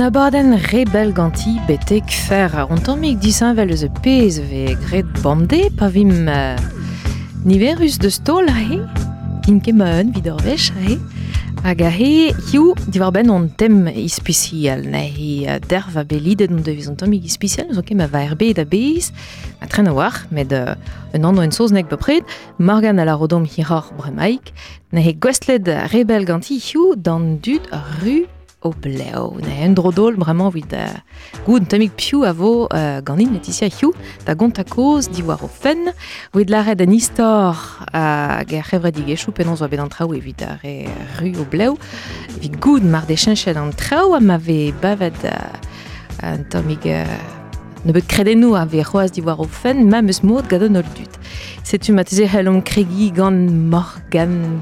An abaden rebel ganti betek fer a ontomik disanvel eus e ve gret bande pa vim uh, niverus de stol a he in kemen vid ur vech a he hag a he hiu diwar ben on tem ispecial na he uh, derv a belidet on deviz ontomik ispecial zo kem a va erbe da a tren a war uh, un an en soz nek bepred a la rodom bremaik na he gwestled dan dud ru o bleo. Ne en drodol vraiment vid uh, goud tamik a vo uh, ganin Laetitia hiu da gont a koz diwar o fen vid la red an istor uh, ger chevre penons oa bet an trao evit a re ru o bleo vid goud mar de chenchet an tamik uh, ne bet kredennou a ve c'hoaz diwar o fen ma meus mod gadon ol dut. Setu ma teze helom kregi gant Morgan.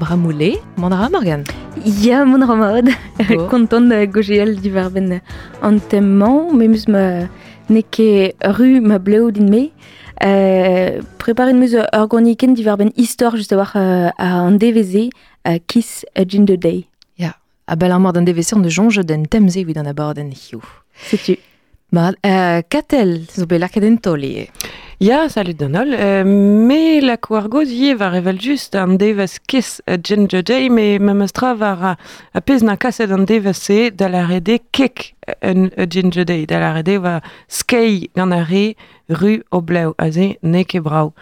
Mandara Morgan? Ya, an temman, mais mus ma ru ma bleu din me. Euh, juste avoir euh, à un DVZ uh, Kiss a Day. Ya, a bel on de jonge den temze vid an abord den hiu. C'est tu. Ma, uh, katel, zo be lakaden toli. Ja, salut Donald. Euh, mais la coargo die va revel just an devas kiss a ginger day, mais ma mestra va a pez na kaset an devas se da la rede kek un ginger day. Da la rede va skei gant a re ru o bleu a ze ne ke brau.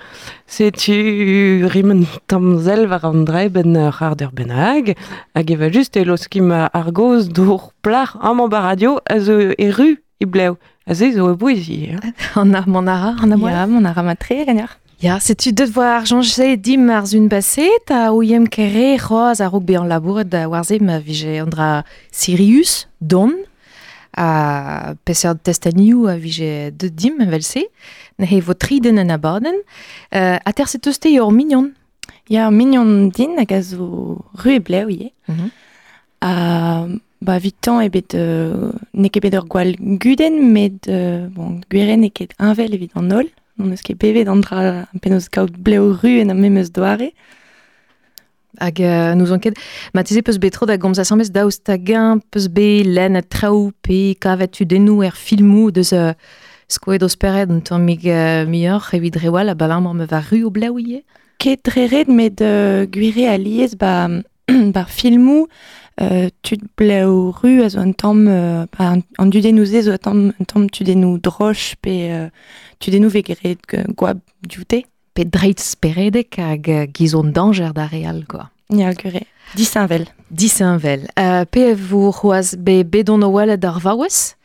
Se tu rimen tamzel var an dre ben ar der benag, hag eva just e los kim argoz dour plar am an ba radio a zo e i bleu. A ze zo e bouezi. Hein? An ar mon ara, an ar Ya, mon ara matre, ganyar. Ya, setu deut voir jonge dim ar zun baset, a ouiem kere c'hoaz a be an labouret da warze ma vije an dra Sirius, Don, a peser testaniou a vije de dim velse, na he vo tri den an abaden, uh, a ter set euste yor mignon. Ya, mignon din hag a zo ru e bleu ie. Mhm. A Ba vitan ebet euh, ne ket ur gwall guden met euh, bon gweren e ket invel evit an ol non eus ket pevet an dra an penaos kaout bleu ru en am memeus doare. Hag euh, nous an ket ma tize peus betro da gomz asamez daoust tagan peus be len a traou pe kavet tu denou er filmou deus euh, skoet os peret un tamm mig euh, mior evit rewal a balamor me va ru o bleu ie Ket dre red met euh, gwire a liez ba, ba filmou tud bleu ru a zo an tamm euh, an, dudenou ze zo an tamm tudenou droch pe euh, vegeret euh, gwab dioute. Pe dreit speredek hag uh, gizon danger da real, quoi. Ya gure. Disinvel. Disinvel. Uh, pe vous roaz be bedon o welet ar vaouez,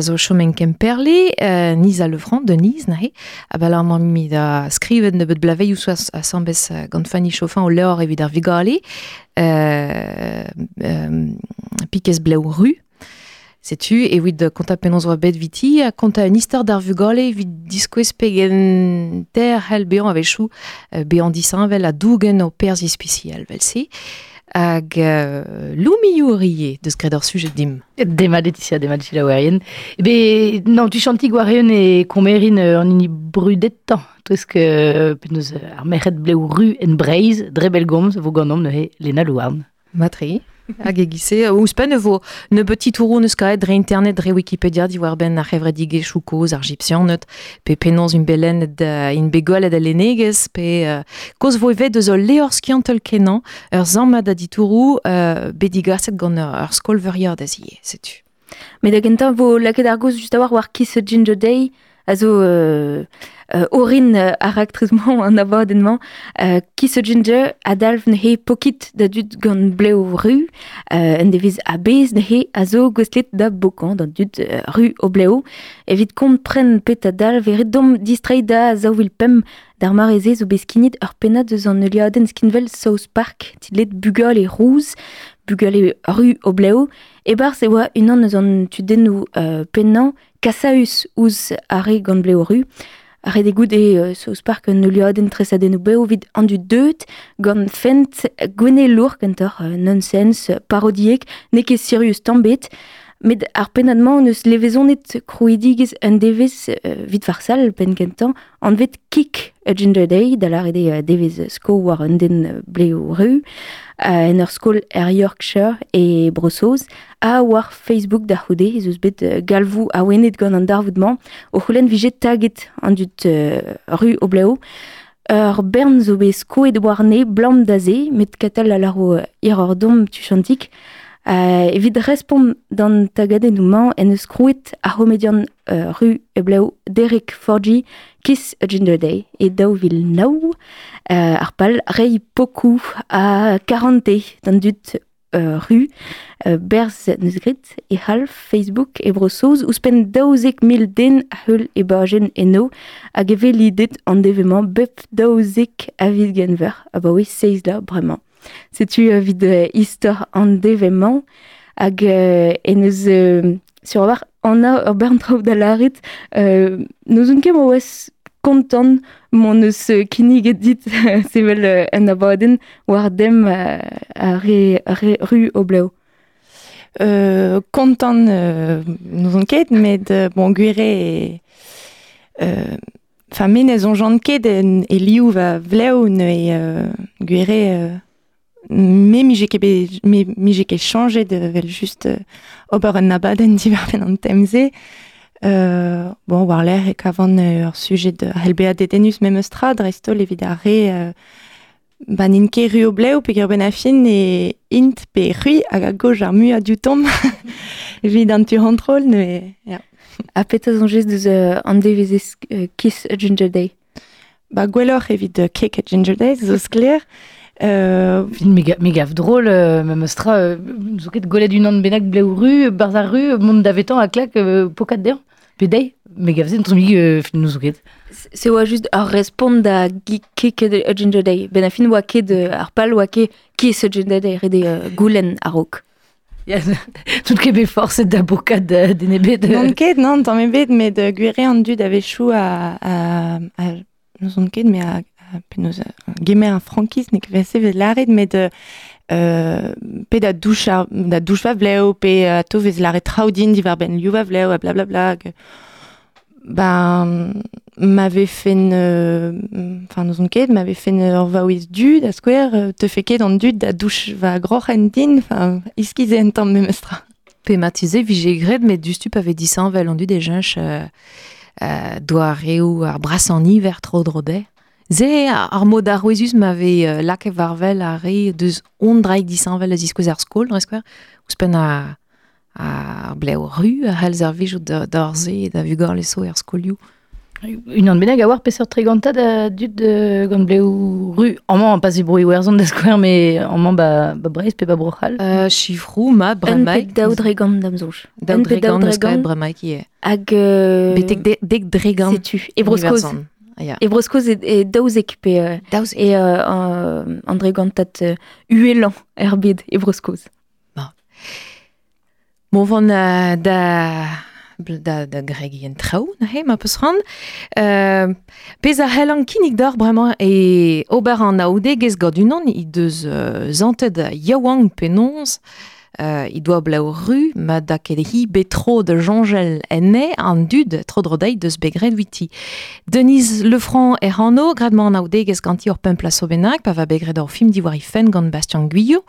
zo chomen kemperle, uh, niz a levran de niz, na he, a bel ar mi da skrivet ne bet blavei ou soaz a sambez uh, gant fani chauffant o leor evit ar vigale, pikez bleu ru, Setu, evit konta penons oa bet viti, a konta un istor d'ar vugale evit pegen ter hel bean a vechou uh, bean a dougen o perz. Hag uh, loumio rie deus gred ar sujet dim. Dema Laetitia, dema de Chilawarien. Ebe, non, tu chanti gwarien e komerin euh, an ini brudet tan. Que euh, penaos ar mechet bleu ru en breiz, dre bel gomz, vo ganom ne he Lena Louarn. Matri. Hag egise, ou spen vo ne petit tourou neus kaet dre internet dre Wikipedia di war ben ar c'hevre dige choukoz ar gypsianet, pe penons un belen da in begol da lenegez, pe uh, koz vo evet deus o leor kenan, ur zammad a di tourou uh, bedigaset gant ur, skolveriad da zie, setu. Met da gentañ vo laket ar goz just a war war Kiss a Ginger Day, a zo euh, euh, orin euh, ar aktrezman an abadenman, euh, Kiss a Ginger a dalv ne he pokit da dud gant bleu ru, euh, en a bez ne he a zo goslet da bokan euh, evit pet e dom distrai da zaouil pem d'ar mareze zo beskinit ur skinvel South Park, tidlet bugol e rouz, bugol e ru o bleu, e bar se oa unan eus an tudennou euh, pennan kasaus ouz are gant bleu ru, Arre de goud e uh, South Park an euliaden tresadennou beo vid an du deut gant fent gwene lour kentor uh, nonsens parodiek ne ket serius tambet Met ar penadman neus levezonet krouidigez un devez uh, vit varsal pen kentan an vet kik a Ginger day da la de uh, devez sko war un den uh, bleo reu uh, en ur skol er Yorkshire e Brossoz a war Facebook da houde, ez eus bet uh, galvou a wenet gant an darvoudman o c'holen vijet taget an dut uh, rue o bleo ur bern zo bez koet war ne blam da met katal a laro ir ur dom tu chantik. Evit respond dan tagade nouman en eus krouet a homedian uh, ru e bleu Derek Forgy Kiss a Ginger Day e daou vil nou uh, ar pal rei pokou a 40 dan dut uh, ru uh, berz neus grit e half Facebook e brosoz ouspen daouzek mil den a heul e bargen e no a geve lidet an devement bep daouzek a vid genver a ba oui seiz la bremañ. Setu uh, vid uh, istor an devement hag uh, en eus uh, sur war an a ur bern traoù nous un kem o wes kontant mon eus kinig et dit sevel uh, en abaden war dem uh, a re. Euh, euh, nous on ket met euh, bon gwire e euh, Fa va vleo ne e euh, euh, me mi ket mi, mi ket changé de vel just euh, ober un nabaden diverfen an temze euh, bon war l'air e kavan euh, ur sujet de helbea detenus mem eustra drestol evit a re euh, ban in ket ru bleu pe ben a fin e int pe hag a gauche ar mu a du tom evit an tu rentrol ne ja. A peta zon gest deus uh, an devezez uh, Kiss Ginger Day Ba gwelloc'h evit Cake a Ginger Day, zo skler. Euh, Fin mega, mega drôle, euh, même Ostra, euh, zo ket golet un an benak bleu ru, barza ru, mont davetan a klak euh, pokat der, pedei, mega vzen, tron mi euh, fin nou zo ket. Se oa just ar respond da Cake a Ginger Day Ben a fin oa ket uh, ar pal oa ket Kiss a Ginger Day? Rede uh, goulen a rok Yeah, tout ket be forset da bokat de, de nebet. Non ket, non, ebet, met de gwire an dud ave chou a, a, a nous on ket, mais a gemer an frankis, nek vese vez laret, met de euh, pe da douche da douche va vleo, pe to vez laret traoudin di var ben liou va vleo, m'avait fait une, enfin, nous on m'avait fait une orvaouis du, da square, te fait dud da douche va groch en din, enfin, iskize en gred, met du stup avait dit ça en du des ar bras en hiver tro drode. Ze ar mod euh, lak e varvel a re deus on draig dis an vel a ziskoz ar skol, ouspen a, a bleu ru, a halz ar vijou d'ar ze, da vugor leso ar skolioù. An benag a war peseurt treganta da dud de gant bleu ru, amman pas e broi werzon da skwer, me amman ba, ba breiz pe ba brochal. Euh, chifrou, ma, Un bremaik. daou Daou un dregan, daou eus dregan. kaet bremaik ie. Hag euh, Betek de- dek dregan. setu E broskoz Ya. E broskoz e, e uh, Daouz E uh, an, an dregantat uh, uelan er bed e broskoz Mo van uh, da da, da na he, ma peus ran. Uh, pez a hel an kinig d'ar bremañ e ober an aoude gez gant unan i deus uh, zanted yaouang i doa blau ru, ma da betro de Jean-Gel enne an dud tro drodei deus begred witi. Denise Lefranc e hanno, gradman an aoude gez ganti ur pemp la sobenak, pa va begred ur film fen gant Bastien Guyot,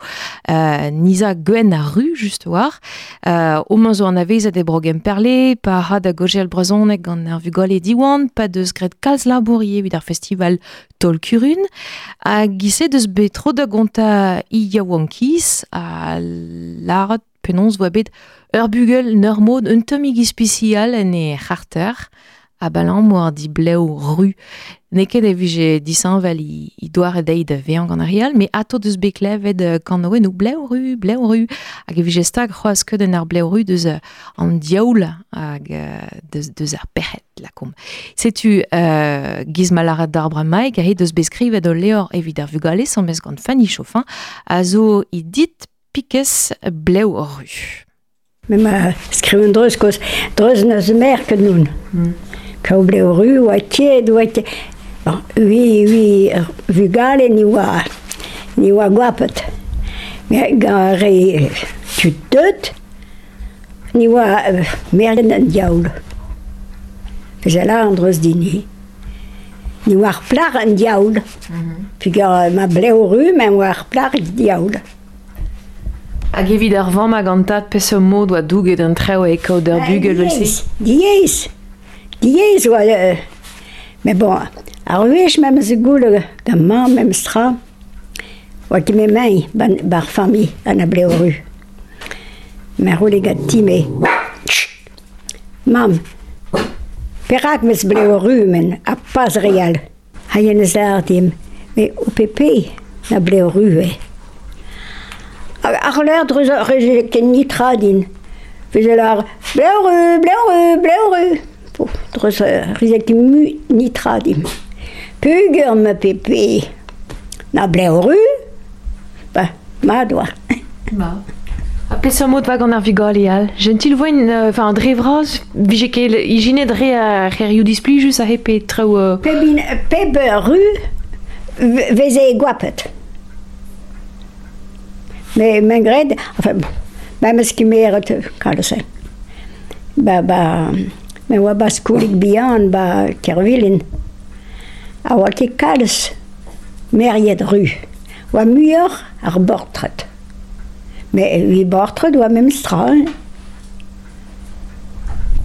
uh, niza gwen a ru, just war, Uh, o man zo an avez e brogem perle, pa ha da gojel brezonek gant ar vugol e diwan, pa deus gret kalz labourie festival Tolkurun, a gise deus bet tro da gonta i yaouankis, a larat penons voa bet ur bugel un tomig ispicial en e charter, a balan mo ar di bleu ru. Neket e vije disanvel i, i doar e deid vean gant ar real, me ato deus beklev ed kan oen ou bleu ru, bleu ru, hag e vije stag c'hoaz ket en bleu ru deus an diaoul hag deus, deus ar perret la kom. Setu euh, giz malaret d'arbre maig a he deus beskrivet o vugale bez gant Fanny Chauffin a zo i dit pikes bleu ar ru. Me ma skriven dreus koz, dreus na ze merket nun. Mm. Ka o bleu ru, oa tied, oa tied. Bon, oui, oui, vu gale ni oa, ni oa gwapet. Ga re tu teut, ni oa euh, an diaoul. Jala an dreus dini. Ni oa ar plar an diaoul. Mm -hmm. Ma bleu rue, men oa ar plar diaoul. Hag evit ar vamm hag an tad pes o mod oa douget an treo e kaout d'ar bugel vel se? Diez, diez oa... Euh, mais bon, ar vech mem se goul mam mem stra, oa ki me main ban, bar fami an a bleo ru. Ma roule gat time. Mam, perak mes bleo ru men a pas real. Ha yen eus ar dim, me o pepe na bleo ru e. Eh. Ar reze ken nitra din. Feze l'ar bleu rue, bleu rue, bleu rue. Po, dreuz a reze ken mu nitra din. Pugur me pepe na bleu rue, ba, ma doa. Ba. A pes o mod vag an ar vigol eal. Gentil voen, enfin, an dre vraz, vije ket igine dre a c'herioù displijus a hepe treo... euh, Pe bin, pe be rue, ve- veze e gwapet. Mais ma gred, enfin, ba mes kimeret kalse. Ba ba me oa ba skoulik bihan ba kervilin. A oa ket kalz meriet ru. Oa muioc'h ar bortret. Mais vi bortret oa mem stral.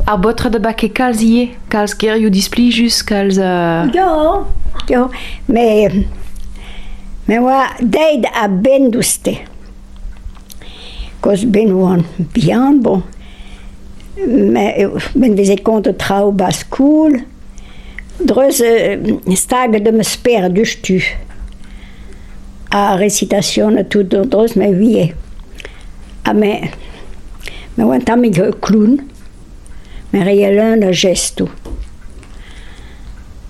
Ar bortret da bak e kalz ie? Kalz kerioù displijus, kalz... Uh... Jo, jo, mais... Me oa deid a ben douste. Kos ben oan bihan, bon. Me, ben kont o trao bas koul. Dreuz uh, stag de me sper du stu. A recitation a tout o dreuz me wie. A me, me oan tamig kloun. Me reielen a gesto.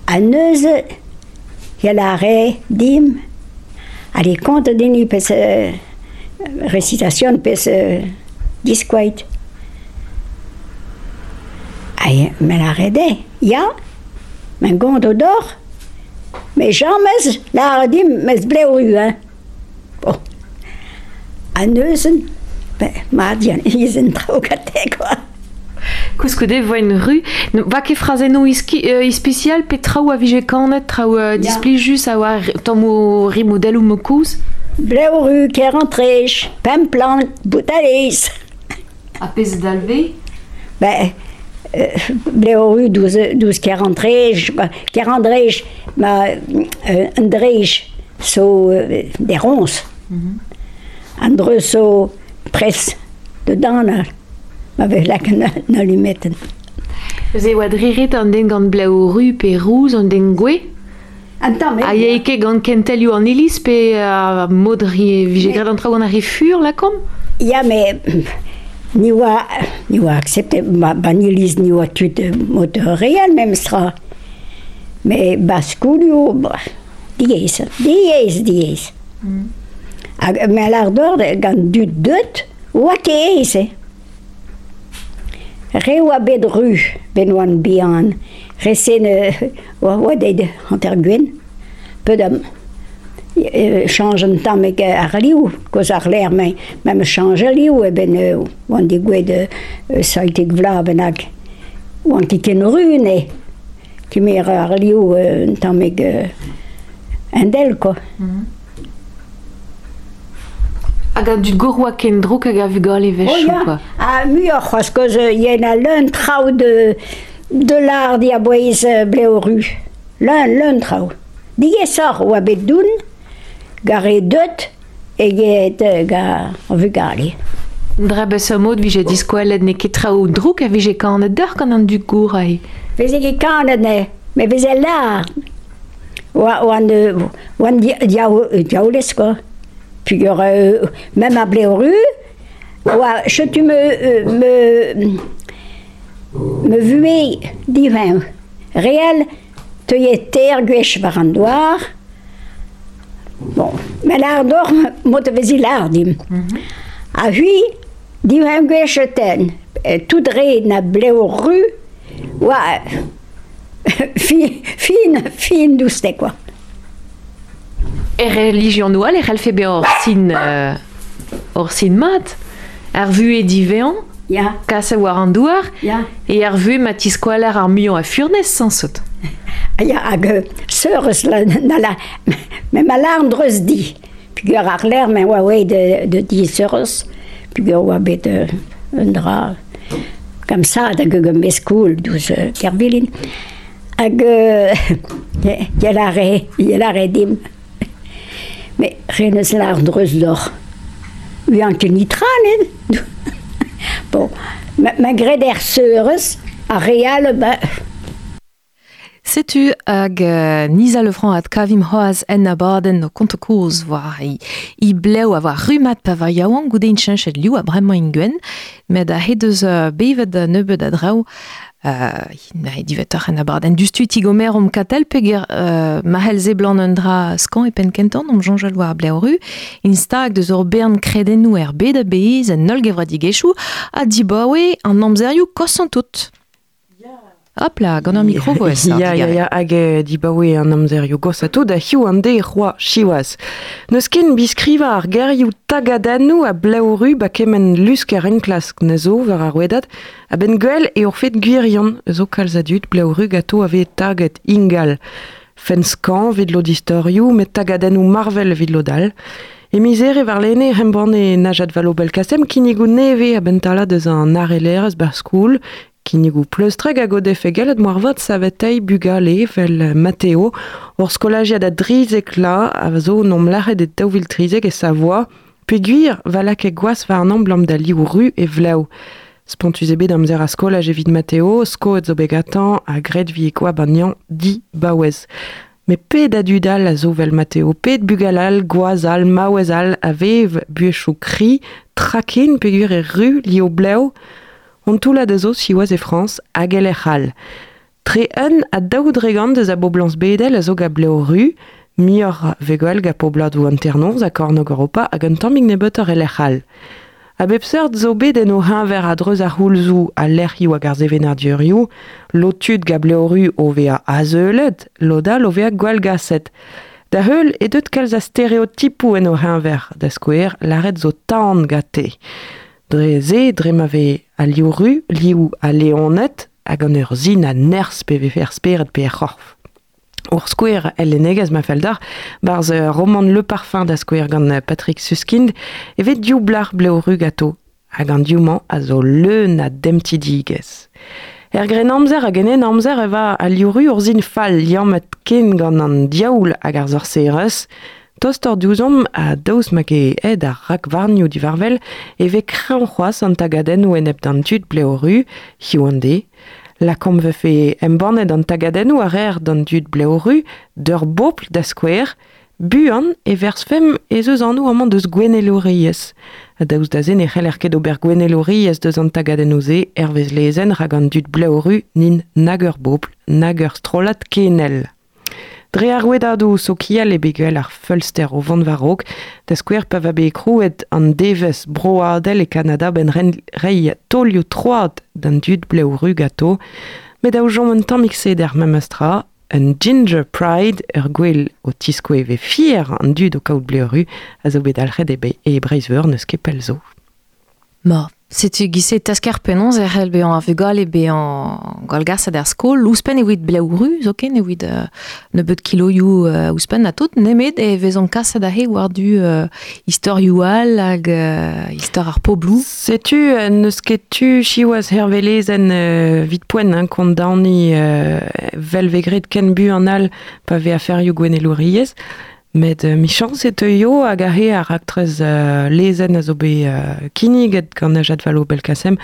A neuze, ya la re, dim, ali konta dini pes recitazion pez euh, diskoait. Ay, men a rede, ya, men gond o dor, me jamais la ar dim, mez ble o ru, hein. Bon. A neuzen, ben, ma dian, izen trao kate, quoi. Kouskoude voa en ru, va ket fraze no euh, ispecial pe trao a vije kanet, trao uh, displejus a oa tammo rimodel ou mokouz? Bleuru, ker antrech, pem plant, boutaliz. A pez dalve Ben, euh, bleuru, douz, douz ker antrech, ker antrech, ma, euh, andrech, so, euh, des ronces. Mm -hmm. Andre so, pres, de danar, ma vez lak na, lumetten. Ze oa driret an den gant bleuru pe rouz an den gwe Aie ket gant kentelio an iliz pe a uh, modri vije grad an traoù an ar fur la kom Ya, me... Ni oa, ni oa accepte, ba, ba ni liz ni oa tut mot real mem stra. Me baskulio, ba, diez, diez, diez. Mm. Hag, me l'ar d'or gant dut dut, oa te eise. Re oa bet ru, ben oan bihan. resen oa oa deid an ter gwen, peu d'am. change un tamm ket ar liou, koz ar l'air me, me me change ar liou, e ben oan di gwed saitik vla ben ag, oan ti ken rune, ki mer ar liou un tamm ket un del, ko. Hag a dud gorwa ken drouk hag a vugol e vechou, ko. A mu c'hoaz koz yen a leun traoù de... de l'art di a boez bleoru. L'un, l'un trao. Digez sor oa bet doun, gare deut, eget ga vugale. Dra beus ar mod vije diskoalet ne ket trao drouk a vije kanet d'ar kan an du gourei. Veze ket kanet ne, me veze l'art. Oa, oa, oa, diaoulez ko. Puis y aurait, même à Bléoru, ouais, je, tu me, me me vué divin. Réel, te y ter gwech var an doar. Bon, mais l'ardor, mo te vezi lardim. A hui, divin gwech ten, euh, tout dre na Bléoru, oa, fin, fin, fin douste, quoi. E religion noual e c'hell febe or sin, uh, or sin mat. Ar vu e divean, Ja, Kase war an douar, ja. e er vu ma ti skoaler ar mion a furnez sans saut. Ja, hag seurus la, na la, me ma larn dreus di. Pugur ar oa oe de, de di. Pugur oa bet euh, un dra. Comme ça, da douz euh, kervilin. Hag, euh, ya ya dim. Me d'or. Bon, ma, ma greder seurus, a real, ba, Setu hag uh, Nisa Lefranc ad kavim hoaz en abaden no kontekoz war i, i bleu a war rumat pa var yaouan goude in liou a bremañ ingwen, met a he deus uh, bevet a nebeud a draou uh, na e divet ar en abaden. Dustu tigomer om katel peger un dra skan e pen kenton om jonjal war bleu ru, in stag deus ur bern kredennou er bet a bez en nol gevra digechou, a di bawe an amzerioù kosan tout. Hop là, gant an micro voez. Ya, ya, ya, hag e di baoe an amzer yo gos a to da hiu an de roi chiwaz. Neus ken biskriva ar gerioù tagadanou a blaoru ba kemen lusk ar enklask na zo war ar wedat, a ben gwell e ur fet gwirion zo kalz adut blaoru gato ave taget ingal. Fen skan vid lo distorioù met tagadanou marvel vid lo dal. E mizer e var lene hemban e najad valo belkasem kinigou neve a bentala deus an arelerez bar skoul kinigou pleustreg a gode fegelet moarvat savetei bugale vel Matteo ur skolagiad a drizek la a nom lachet e daouvil trizek e sa voix peguir valak e an e vleu. Spontus ebe d'amzer a skolaj evit Matteo, sko et a gred vi e di bawez. Me pe da vel Matteo, pe bugalal, gwazal, mawezal, a vev, buechou kri, trakin pegur e li o on toula da zo siwaz e Frans hagel e c'hall. Tre un a daou dregan deus a boblans bedel a zo ga bleo ru, mior vegoel ga poblad ou anternoz a korno goropa hag an tammig nebet ur el c'hall. A bepsert zo bet en o ver a dreuz ar houlzou a lerioù hag ar zevenar diurioù, lotud ga bleoru o vea a zeulet, loda lo vea gwal gaset. Da heul e deut kalz a stereotipou en o hin ver, da skouer laret zo taant gate. Dre ze, dre ma ve a liou ru, liou a leonet, hag an ur zin a ners pe ve fer speret pe c'horf. Ur e ma roman Le Parfum da Patrick Suskind, evet diou blar bleo ru gato, hag an diouman a zo leun a demtidigez. Er gren a genen eva a liou ru ur fal liamet ken gant an diaoul hag ar Tostor douzom a daouz mag e ed ar rakvarnio di varvel e ve krean c'hoaz an tagaden ou en dan tud bleo ru, hiu an de. La kom vefe embannet an tagaden ou ar er dan tud bleo ru, d'ur bopl da skwer, buan e vers fem e zeus an ou amant deus gweneloriez. A daouz da zen e c'hel er ket ober gweneloriez deus an tagaden ouze ervez lezen rag an dud bleo ru nin nager bopl, nager strolat kenel. Dre ar wedadoù so kiel e begell ar fölster o vant varok, da skwer pa va be krouet an devez broadel e Kanada ben rei tolio troad d'an dud bleu rugato, met da oujom un tammik sed ar memestra, un ginger pride ur gwell o tiskoe ve fier an dud o kaout bleu ru, a zo bet alched e, e breizveur neus kepel zo. Mort. Setu gise tasker penons er hel bean a vugal e bean golgas a der skol, ouspen evit bleu ru, zo evit uh, ne beut kiloioù uh, ouspen tout, e vezon kas da he war du uh, historiou al hag uh, histor ar poblou. Setu euh, neus ket tu chiwaz hervelezen euh, vit poen hein, kont euh, vel vegret ken bu an al pa ve gwenelo riez, Met uh, mi chans e teuio hag a he ar aktrez uh, lezen a zo be uh, kiniget gant a jad valo belkasem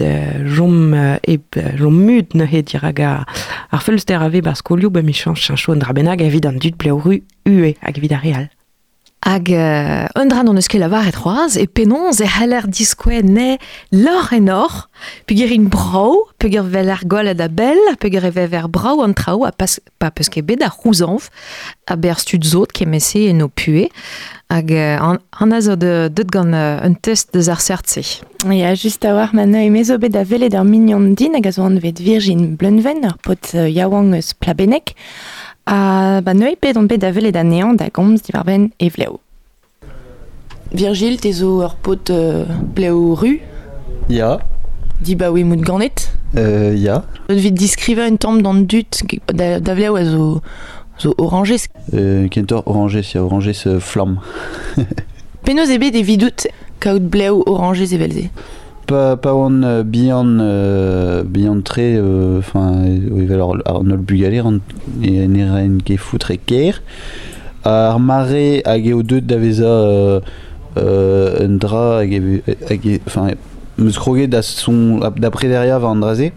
uh, jom uh, e uh, jom mut ne he dir hag ar fölster a ve bar skolioù be chancho an drabenag evit an ue hag real. Hag uh, un dra non eus ket lavar et c'hoaz, e penons e c'heller diskwe ne lor en or, peogwir in brau, peogwir vel ar golet a bel, peogwir e vev er brau an trao, a pas, pa peus ket bet ar c'houzanf, a ber stud zot ke mese en o pue, hag uh, an, an a zo de, deut gant uh, un test deus ar sertse. Ja, just a war man e mezo bet a velet ar mignon din hag a zo an vet Virgin Blunven, ar pot yaouang eus plabenek, a ba neuiñ bet on bet a velet a neant da gomz di varben e vleo. Virgile, te zo ur pot euh, bleu ru, Ya. Di ba oui mout ganet Euh, ya. Vais discriver une tombe dans le dut d'avlea ou a zo, zo. Euh, kentor orangé se flamme. Penaos ebe vidout kaout zevelze. Pa, pa on euh, bihan, euh, bihan tre, enfin, euh, oui, alors, ar nol bugaler, an, e neren ke foutre ker. Ar mare hag eo deut daveza euh, euh, un dra hag hag e, enfin, son, d'après derrière va andraze.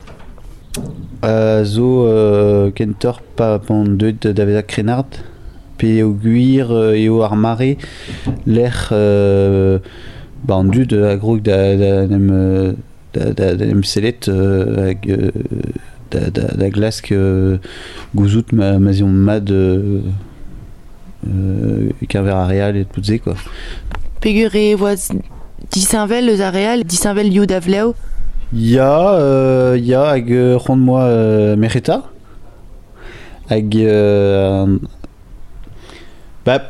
Euh, zo euh, kentor pa pan deut daveza krenard. Pe o guir euh, eo ar mare l'air euh, ba an dud a grog da, da, nem, euh, da, da, da nem selet euh, hag euh, da, da, da glask euh, gouzout ma, ma zion mad euh, euh, kerver a real et tout quoi. Pegur e voaz disinvel eus a real, disinvel liou d'avleo. Ya, euh, ya hag euh, rond moi euh, mereta hag euh, bah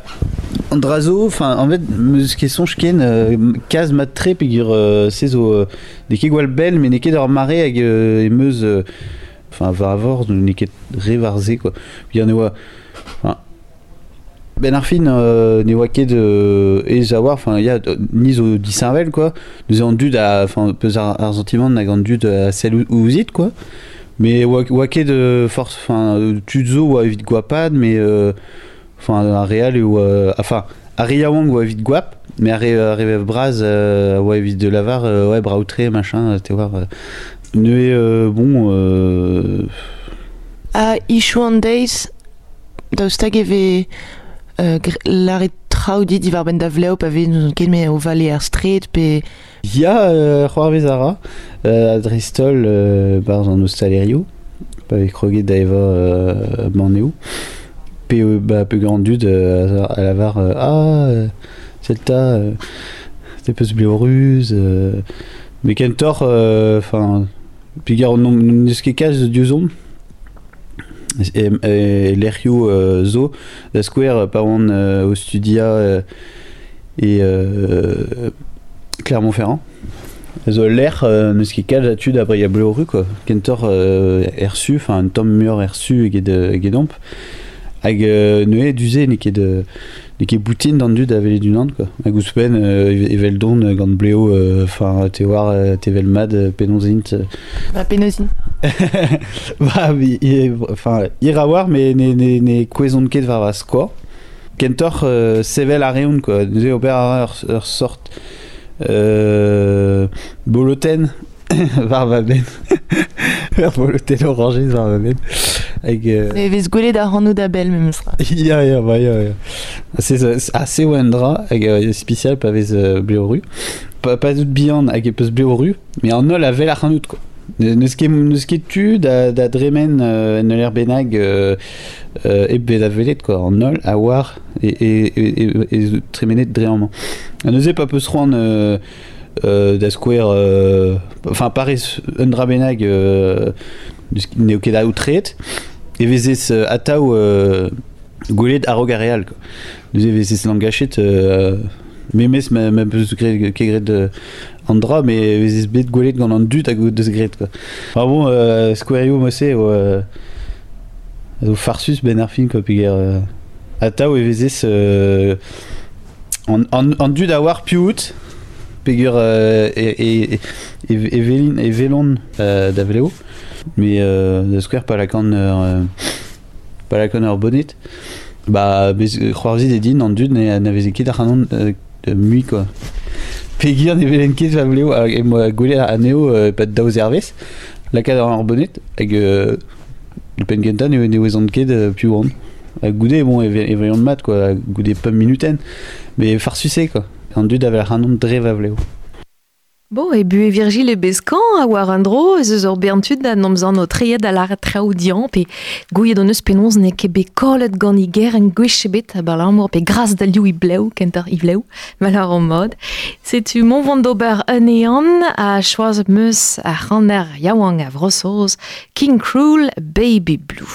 Andrazo, enfin en fait meus ket sonj ken euh, kaz mat tre pegur euh, se zo euh, ne ket gwal bel mais ne ket ur mare hag euh, euh, enfin va avor ne varze quoi. Puis an oa enfin ben ar fin euh, ne oa ket euh, e zawar enfin ya euh, ni zo disinvel quoi. Nous an dud a enfin peus ar, ar sentiment nag an dud a sel ou ouzit quoi. Mais oa, oa ket de force enfin euh, tuzo oa evit guapad mais euh, enfin a real ou euh, enfin a riawang oa evit guap mais a re, a revev braz euh, oa evit de lavar euh, ouais braoutre machin euh, te war euh, ne euh, bon euh, A ishu an days daoust hag eve euh, gr- lare traoudi di var ben d'avleo pa vez nous ket me o vale ar street pe Ya euh, c'hoar vez ara euh, a Dristol barz an Ostalerio pa vez kroget da eva euh, Borneo pe euh, ba pe grandud euh, a lavar euh, ah euh, Celta euh, te peus bleuruz euh, mais kentor enfin pe gar non neus ket kaz diozon et, et l'Erio euh, zo da square pa on euh, au studia euh, et euh, Clermont-Ferrand. L'air euh, neus ket kal atud après ya bleuru quoi. Kentor euh, ersu, enfin tom mur ersu et de gedomp. Hag euh, neue duze ne ket de ne ket boutine dans dud avele du quoi. Hag ouspen euh, evel don euh, gant bleo euh, enfin te war mad euh, penonzint. euh. ma penozin. bah oui, i- enfin a war mais ne ne ne kwezon ket var va square. Kentor euh, sevel a quoi. Ober a sort euh, boloten var va ben. Ur boloten orangez var va ben. Hag euh, E vez gwelet ar anno da bel memes ra. ya ya ba ya ya. C'est assez wendra hag euh, spécial pa vez euh, bleoru. Pa pas dout bihan hag e peus bleoru, mais an ol a vel ar anout quoi. Ne- Neus ket, neus ket tu da, da dremen euh, en ul benag euh, euh, bet a velet quoi, an ol a war e, e, e, e, e tremenet dreamman. An eus e pa peus roan euh, euh, da square, euh, enfin parez un dra benag euh, deus neo ket a outret, e vezes euh, ataou euh, gwelet a rog a real quoi. Deus e vezes langachet euh, memes ma, ma peus gret, ket gret euh, an dra, mais vezes bet gwelet gant an dut a go deus gret quoi. Enfin bon, euh, squareio mo se o, euh, farsus ben ar fin quoi, peger euh, ataou e vezes euh, an, an dud a war piout, peger euh, e, e, e, e, velin, e velon euh, da vleo, mais euh, da square pa la kan ur, euh, pa la ur bonnet, ba bez c'hoarzi de din an dud ne, na veze ket ar hanon euh, euh, mui quoi. Pegir ne velen ket va vleo hag e moa gole a neo euh, pat daou zervez, la kad ar bonnet, hag euh, le pen genta ne ne wezant ket euh, piou an. Hag goude, bon, e e veion mat quoi, hag goude pum minuten, mais farsusé quoi. An dud avel ar hanon dre va vleo. Bo, e bu e Virgil e bezkan a war an dro, ez eus ur berntud da nomzan o treiet a lar traoudian, pe gouiet an eus penons ne ket be kollet gant i ger en gwech ebet a balamour, pe gras da liou i bleu, kentar i bleu, malar an mod. Setu mon vant d'ober un ean a choaz meus a c'haner yaouang a vrosoz, King Cruel Baby Blue.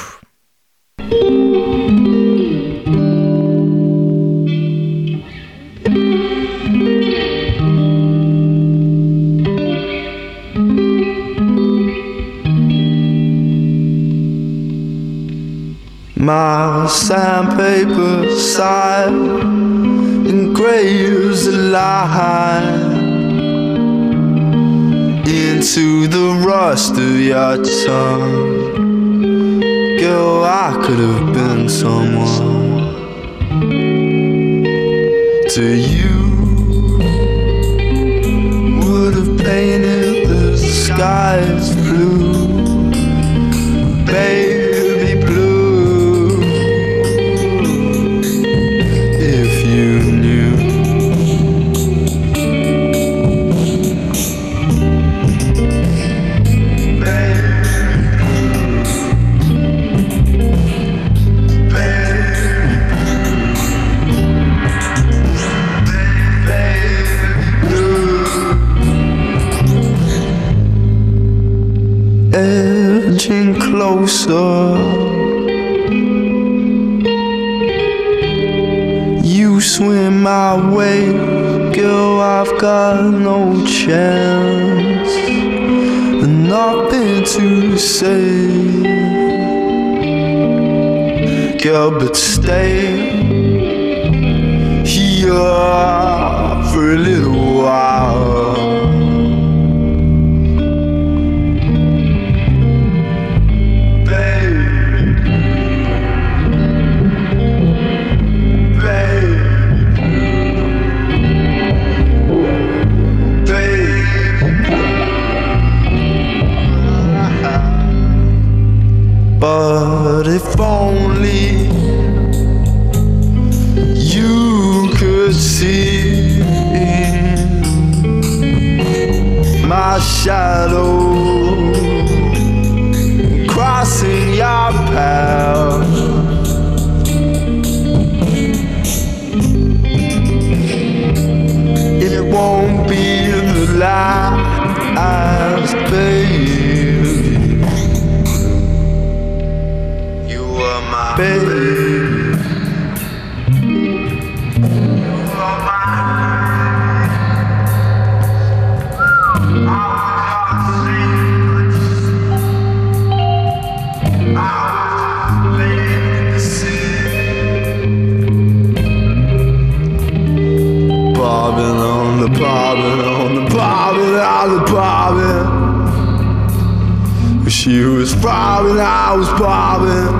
My sandpaper side engraves a line into the rust of your tongue. Girl, I could have been someone to you. Would have painted the skies blue, baby edging closer. You swim my way, girl. I've got no chance, nothing to say, girl. But stay here for a little while. But if only you could see my shadow crossing your path. It won't be the last, baby. Bobbing on the bobbing on the bobbing on the bobbing. She was bobbing, I was bobbing.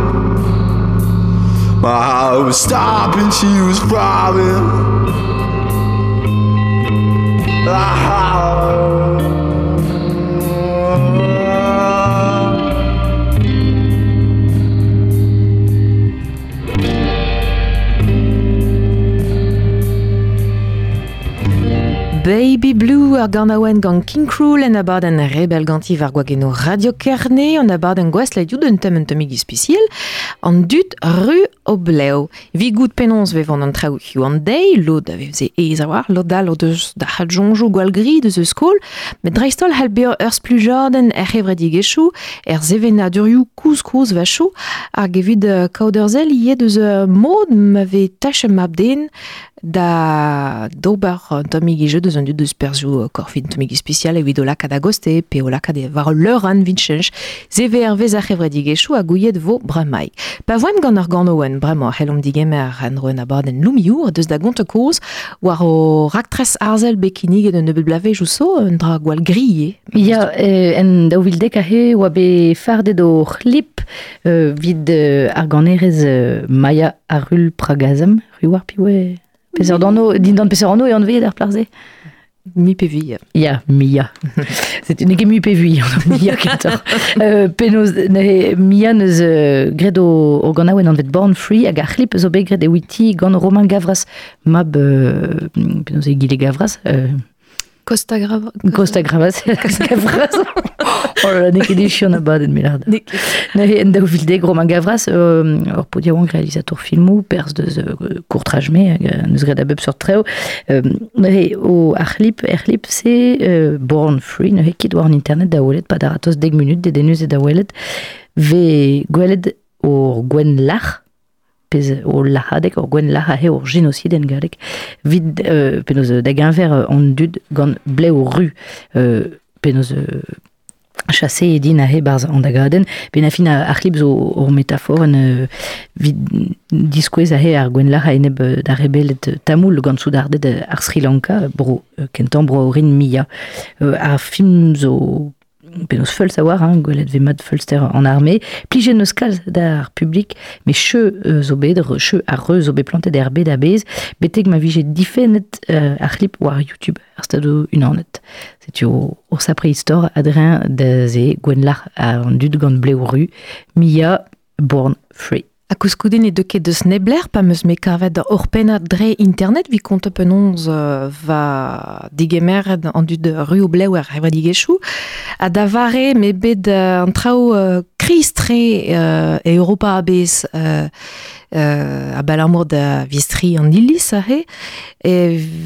My heart was stopping, she was bobbing. Baby Blue ar ganaouen gant King Cruel en abad an rebel ganti var gwageno Radio Kerne an abad an gwest la diou d'un tem un temig ispiciel an dut ru o bleo. Vi gout penons ve vant an traoù hiu an dei, lod a veze eiz a war, lod dal o deus da had jonjou gwal gri deus eus skol, met dreistol hal beo urs plus jordan er hevredi gechou, er zevena durioù kouz kouz vachou, ar gevid uh, kauderzel ie deus uh, mod ma ve tache map den, da d'ober tomig ije deus an dut deus perzou uh, korfin tomig spécial e vido laka d'agoste pe o laka de var leur an er vez a chevredi gechou a gouillet vo bramai. Pa voem gant ar ganouen bremañ helom digemer an abad en lumiour deus da gont koz war o raktres arzel bekinig de nebeud blavej ou un dra gwal grille. Ya, euh, en daouvildek a he oa be fardet o c'hlip euh, vid euh, ar euh, Arul Pragazem, piwe peser d'anno, din d'an peser anno e an veet ar plarze. Mi pevi. Ya, Mia. C'est une game UPV, Mia kentor. euh, Penoz, ne, Mia neus euh, gred o, o ganaouen an vet Born Free hag ar c'hlip zo e witi gant Romain Gavras mab euh, penoz e gile Gavras euh, Costa Grava. Costa Gravas Gavras Oh là là, ne ket echu an abadenn melard. Ne en daou vilde Romain Gavras euh, ur podiaouan realizator filmou perz deus euh, courtrage me hag euh, neus gred a bep sur treo euh, ne o ar c'hlip er c'hlip se euh, Born Free ne kit war an internet da welet pa daratos deg minut de denus e da welet ve gwelet o gwen lach pez o lahadek o gwen laha he génocide en galek vid euh, penoz da genver euh, an dud gant ble o ru euh, penoz euh, chassé et din a he barz an da gaden ben a fin a ur euh, vid diskwez a he ar gwen lar a eneb euh, da rebelet euh, tamoul gant sou dardet euh, ar Sri Lanka bro euh, kentan bro orin mia. Euh, ar zo penos feul savoir hein, gwelet ve mat feulster en armée. Plije neus kalz d'ar public mais che euh, zo bet che ar re zo bet plantet d'ar bet a bez. Beteg ma vije difenet euh, ar clip war YouTube ar stado un anet c'est au au sa préhistoire adrien de ze gwenlar a dud gant bleu rue Mia born free A kouskouden e deuket deus nebler, pa meus me kavet da orpena dre internet, vi kont penonz uh, va digemeret an dud rue o bleu ar heva digechou. A da vare me uh, an trao uh, kristre uh, e Europa abez uh, uh, a balamour da vistri an illis a he, e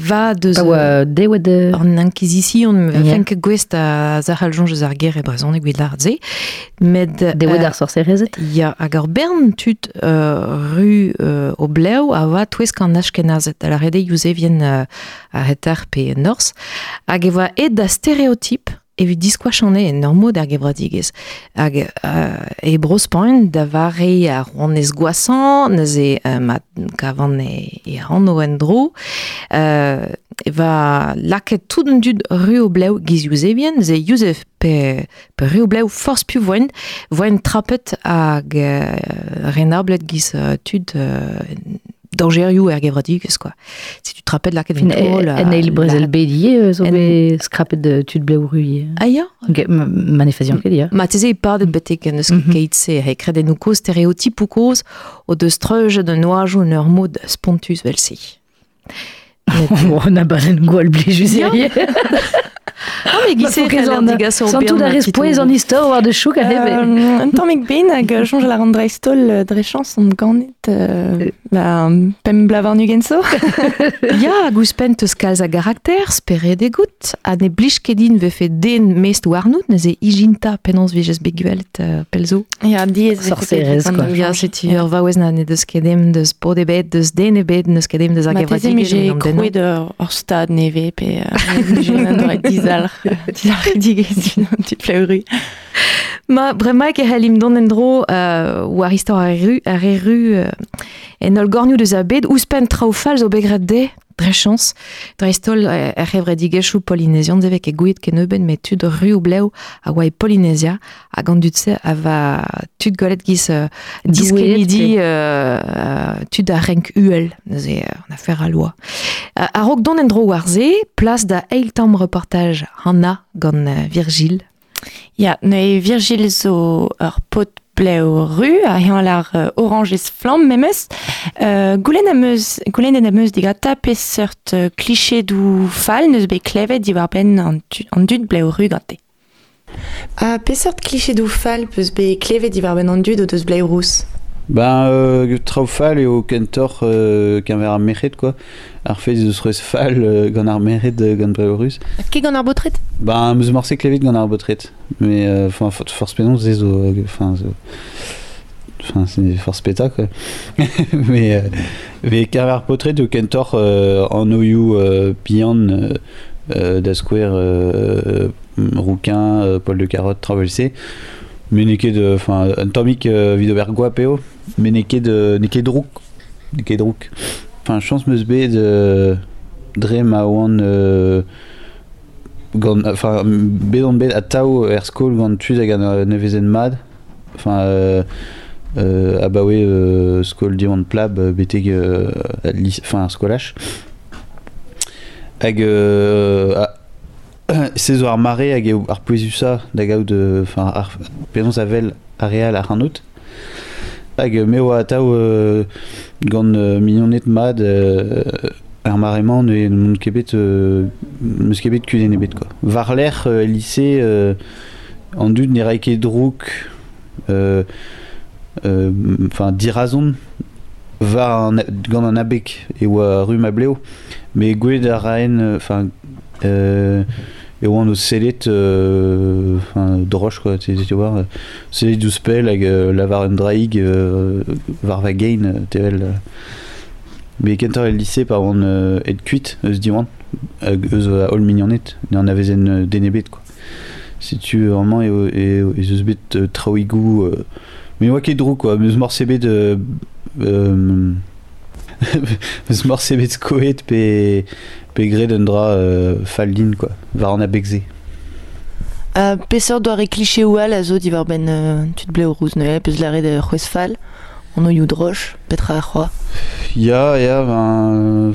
va deus... pa oa dewa de An inquisition, me Ja. fenk gwest a zahal jonge ar ger e brezon e gwed lar ze. Med... dewa euh, d'ar sorcerezet Ya hag ar bern tud uh, ru o bleu a va twez kan ashkenazet. Ala rede youze vien a hetar pe nors. Hag e va ed da stéréotype evit diskouachanne en normo ar gebradigez. Hag uh, e bros poen da vare a ronez gwasan, nez e uh, mat kavan e, e ranno en dro, uh, e va laket tout an dud reo bleu giz Youzevien, ze Youzef pe, pe reo bleu forz pu voen, voen trapet hag uh, renablet giz uh, tud uh, dangerioù er gevradigez, quoi. Si tu te rappelles laket fin vin tro, la- en eil brezel la- bedie euh, zo en- be skrapet de bleu rue Ah ya Ok, manifestation ke dia. Ma teze e padet betek en eus Mhm. keit se he kreden nou koz stereotyp ou koz o deus treuge de noajou en ur mod spontus vel se. On a balen gwal blejus Ya. erie. Ah, mais gise Faut qu'elles fel en- ar digas o Sans tout bern da respoez an istor war de chouk a hebe. Euh, ben hag euh, jonge la euh, dre chans an ganet euh, ba, pem blavar nu genso. Ya, teus kalz a garakter, spere de gout, a ne blij kedin ve fe den mest warnout, ne ze ijinta penons vijez beguelt uh, pelzo. Ya, diez. Sorcerez, quoi. Ya, ur vaouez na ne deus kedem deus bod e deus e kedem Ma teze me gevradigez. j'ai en den croué de hor stad neve pe euh, j'ai un un petit fleuru. Ma bremaik e c'hellim don en dro uh, war istor ar eru, ar eru uh, en ol gornioù deus a bet, ouspen traoù zo begret de, dre chans, dre istol uh, er c'hevre digechou Polynésian zevek e gouet ken euben met tud ru bleu a oa e Polynésia, a gant dud se a va tud golet giz uh, diskenidi uh, uh, tud a renk uel, uh, an afer a loa. Uh, a rok don en dro war ze, plas da eil Hanna gant uh, Virgile, Ya, ne Virgil zo ur pot bleu ru a hean lar uh, oranges flam memes uh, goulen am eus goulen en am eus diga tape seurt uh, kliché dou fal neus be klevet di war ben an, an dud bleu ru gante a uh, pe seurt kliché dou fal peus be klevet di war ben an dud o deus bleu rous Ben, euh, traufal et au kentor euh, verre mérite quoi. Ar fez eus reus fal euh, gant ar mérite euh, gant breurus. Ke gant ar botret? Ben, meus morse klevet gant ar botret. Mais, euh, enfin, for, force pénon, c'est zo, euh, enfin. Enfin, c'est force péta, quoi. mais, euh, mais potret au kentor en oyu euh, pian da square euh, rouquin, Paul de carotte, traversé. Mais neke de, enfin, un tomic euh, de, neke drouk, neke drouk. Enfin, chance meus bet de, dre ma oan, euh, enfin, bet on bet a tao er skol gant tud hag an euh, nevezen mad, enfin, euh, skol diwan plab enfin, skolach. Hag, euh, se zo ar mare hag eo ar poezusa da gaout enfin, ar euh, euh, euh, mad euh, ar marement e moun kebet euh, meus kebet quoi. Var l'air euh, euh, dud ne euh, euh, dirazon var an, gant an abek e euh, enfin euh, e oan o selet euh, enfin quoi tu tu vois. Dous spell hag euh, lavar un draig euh, var va gain euh, tevel euh. el lycée par euh, et kuit eus diwan eus a ol mignonnet ne an avezen euh, denebet quoi. Si tu vraiment et et et eus bet traoigou mais oa ket drou quoi. Bet de euh, meus morse bet skoet pe pe gred un dra euh, faldin quoi var an a begze Uh, Pesor doa re kliché oual a zo diwar ben uh, tud ble o rouz neue, peus lare de c'hwez fall, an o youd roch, petra a c'hoa. ya ya ben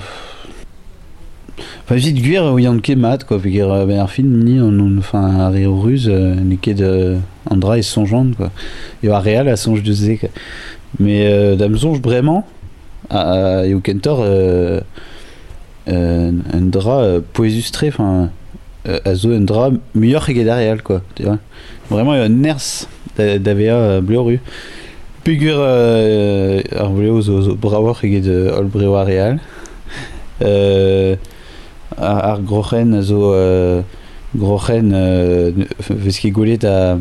Enfin, vite guir ket mat quoi fait guir ben ar film ni on on enfin ar eo ruz euh, ne ket de Andra et son genre quoi et ar real a songe de zé quoi. mais euh, dam songe vraiment à et au kentor euh, euh, un drap euh, poésustré enfin euh, a zo un drap meilleur que real quoi tu vois. Vraiment un ners d'avea euh, bleu rue Pigur euh, ar bleu zo, zo brawar eget de ol breo a real euh, ar, grochen a zo euh, grochen euh, ket goulet a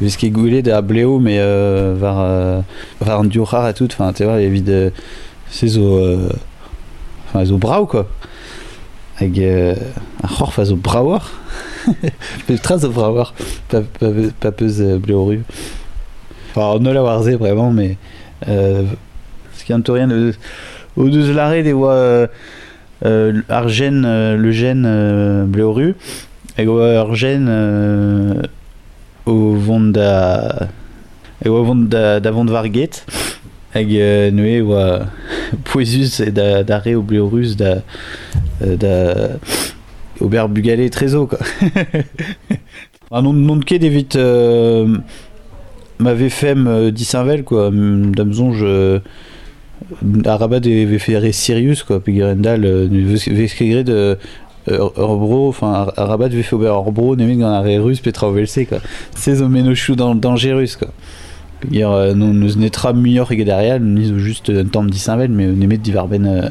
vez ket goulet a bleo mais euh, var euh, var diochar a tout enfin tu vois evit euh, se zo euh, enfin zo brau quoi. Hag euh, ar c'horf a zo brawar pe tra zo brawar pa, pa, pa peus euh, bleo rue. Enfin on ne l'a war ze vraiment mais euh, ce qui en rien de au deus l'arrêt des voix euh, euh, argène euh, le gène euh, bleoru et oa argène euh, au vont da et au vont da da vont varget hag euh, noe oa poesus et da d'arrêt au bleorus da euh, da Aubert Bugalet Trézo quoi. Un nom nom de quai d'évite euh, m'avait fait euh, dissinvel quoi. d'Amzonge euh, Arabat avait fait Sirius quoi. Puis Gerendal veskegré de Orbro enfin Ar- Arabat avait fait Orbro nemig dans l'arrêt russe Petra Ovelse quoi. C'est au menochou dans dangereux quoi Hier, euh, nous nous netra meilleur et derrière nous juste un temps dissinvel mais nemet divarben euh,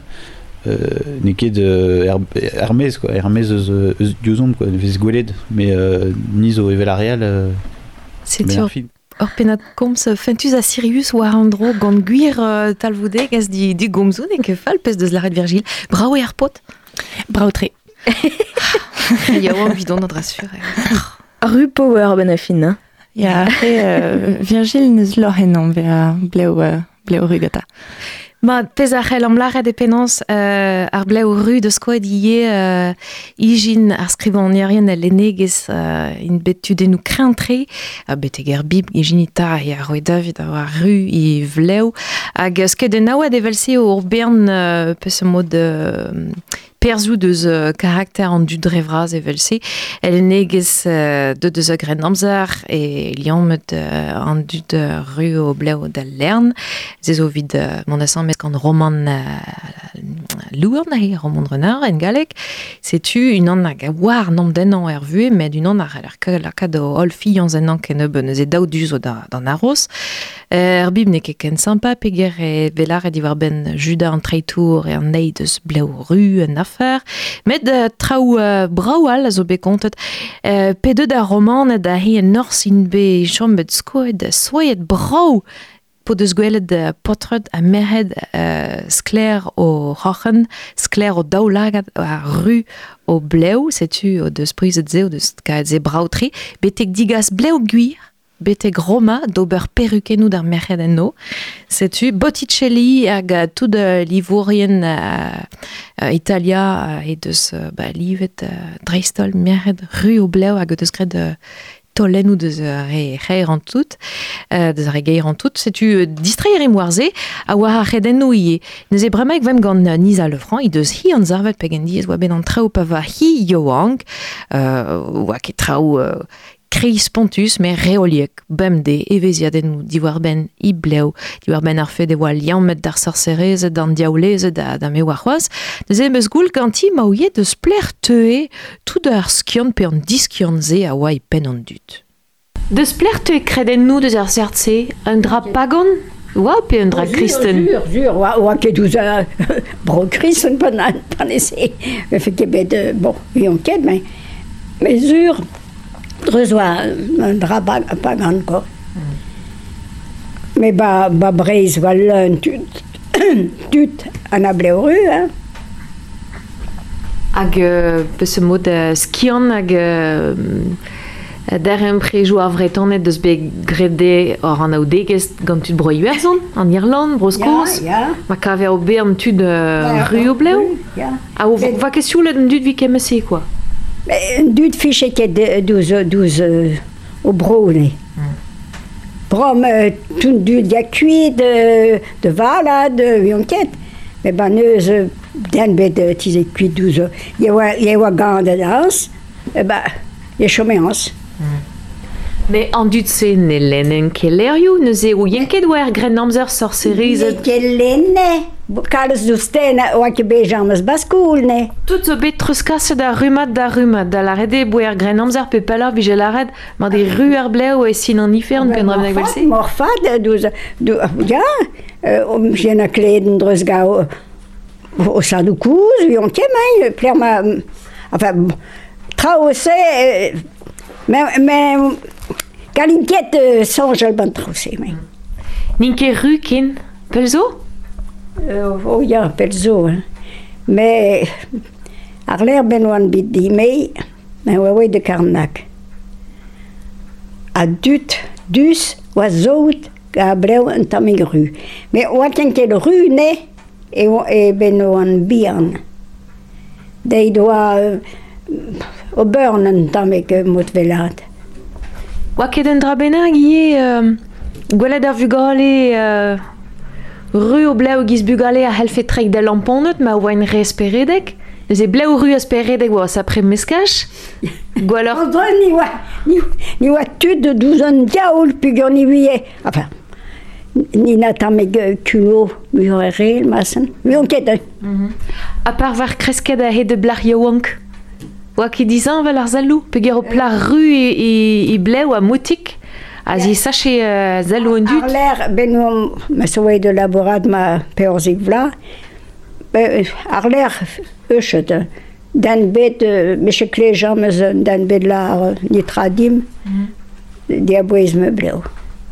euh, neket de Her- Hermès quoi Hermès eus eus diozom quoi vez gweled mais euh, nizo evel arial euh, C'est mais sûr. Or penat komz fentus a Sirius war an dro gant gwir uh, talvoudeg as di, di gomzoun e ke fal pez deus laret Virgil. Bravo e ar pot. Bravo tre. Ya oa bidon an dra sur. Rue Power ben a fin, hein. Après, euh, Virgil neus lorhen an ver bleo, euh, bleo rugata. Ma pez a c'hell am laret e penans uh, ar bleu ru de skoet ie uh, ijin ar skrivan nierien el enegez uh, in bet tu denou krentre a bet eger bib ijinita e a roe David a war ru i vleu hag uh, sket den aouad evelse ur bern uh, peus mod uh, perzou deus uh, karakter an du drevraz evelse el enegez uh, de deus a gren amzer e liammet uh, an du de ru o bleu da lern ze zo vid uh, mon asan mes gant roman uh, lourd na roman renard en galek setu un an hag a war nom den an er vue met un an ar ar ka la do ol fi an zen an ken eus neus e daou du zo da, da naros er bib ne ket ken sympa peger e velar ben juda an treitour an bleu ru en affaire. Met uh, trao uh, a zo be kontet uh, pe deud a roman da hi en nors in be chombet skoet soet brau po deus gwelet de potred a merhed uh, o rochen, skler o daoulagad a ru bleu, setu o deus prizet ze o deus ze betek digas bleu guir, betek roma d'ober perukenou d'ar merhed en no, setu Botticelli hag uh, tout de livourien uh, uh, Italia uh, e deus uh, ba, livet uh, dreistol merhed ru o bleu hag deus gret uh, tolen ou deus uh, re reir an tout, euh, deus re geir tout, setu uh, distraer e moarze, a war a reden no ie. E bremaik vem gant uh, hi an zarvet peg en diez, oa ben trao hi yoang, euh, oa trao uh, kreis pontus, me reoliek, bemde, eveziadennou, diwar ben i bleu, diwar ben ar fe de oa liammet d'ar sorcereze, d'an diaouleze, da, da me deus e meus goul ganti ma ouie deus pler teue, tout ar pe an diskion ze a oa i pen an dut. Deus pler teue kreden nou deus ar un dra pagon, oa pe un dra kristen. Jur, jur, oa, oa ket ouz a bro kristen pan an, pan ese. Me fe ket bet, bon, vi an ket, mais, mais zur, Dreus oa an dra pa gant ko. Me ba, ba breiz va leun tut, tut an a bleu hein. Hag euh, peus mod euh, skian hag euh, der en a vrai vretanet deus be grede or an aoudegest gant tud broi uerzon an Irland, broskos. Ja, ja. Ma kave ao be an tud euh, bleu. Ja. A o va kesioù let an dud vi kemese, quoi. Dud fiche ket douz, douz euh, o brone. Brom euh, tout dud ya kuit de, de vala, de yonket. Mais ben neus den bet tize kuit douz. Ya oa, ya oa gant ans, e ba, ya chome. Mais en dud se ne lenen kelerioù, neuze ou yenket war grenamzer sorcerise. Ne kelennet lenne, kalz du sten oa ke bejamas baskoul, ne? Tout zo bet truskaset da rumat da rumat, da la rede boer gren amzer pe la red, ma de ru ar bleu e sin an ifern pen dra benag velse. Morfad, douz, du, ja, uh, jen a kleden dreus gau o kemai, pler ma, enfin, traose, euh, mais, mais, galinket traose, mais. Ninke ru kin, pelzo? O ya, pel zo. Me ar l'air ben oan bit di mei, men oa oe de karnak. A dut, dus, oa zout, a breu an tamig ru. Me oa tenket ru ne, e, e ben oan bihan. Deit oa o burn an tamig mot velat. Oa ket un dra benag ie... Euh... Gwelet ar vugale Ru o bleu giz bugale a helfe trek da lamponet ma oa en re esperedek. Neuze bleu ru a peredek oa sa pre meskach. Gwalor... Odo ni oa, ni, ni oa tud de douzon diaoul pugur ni vie. Enfin, ni nata meg kulo mur e re, masen. Mur ket mm A par var kresket a he de blar ya wank. Oa ki dizan val ar zalou, peg o plar ru e, e, e bleu a motik. a zi sache uh, zalo an dud Ar l'air benouam ma soe de laborat ma peorzik vla ar l'air euchet dan bet meche klejam dan bet la nitradim diaboizme bleu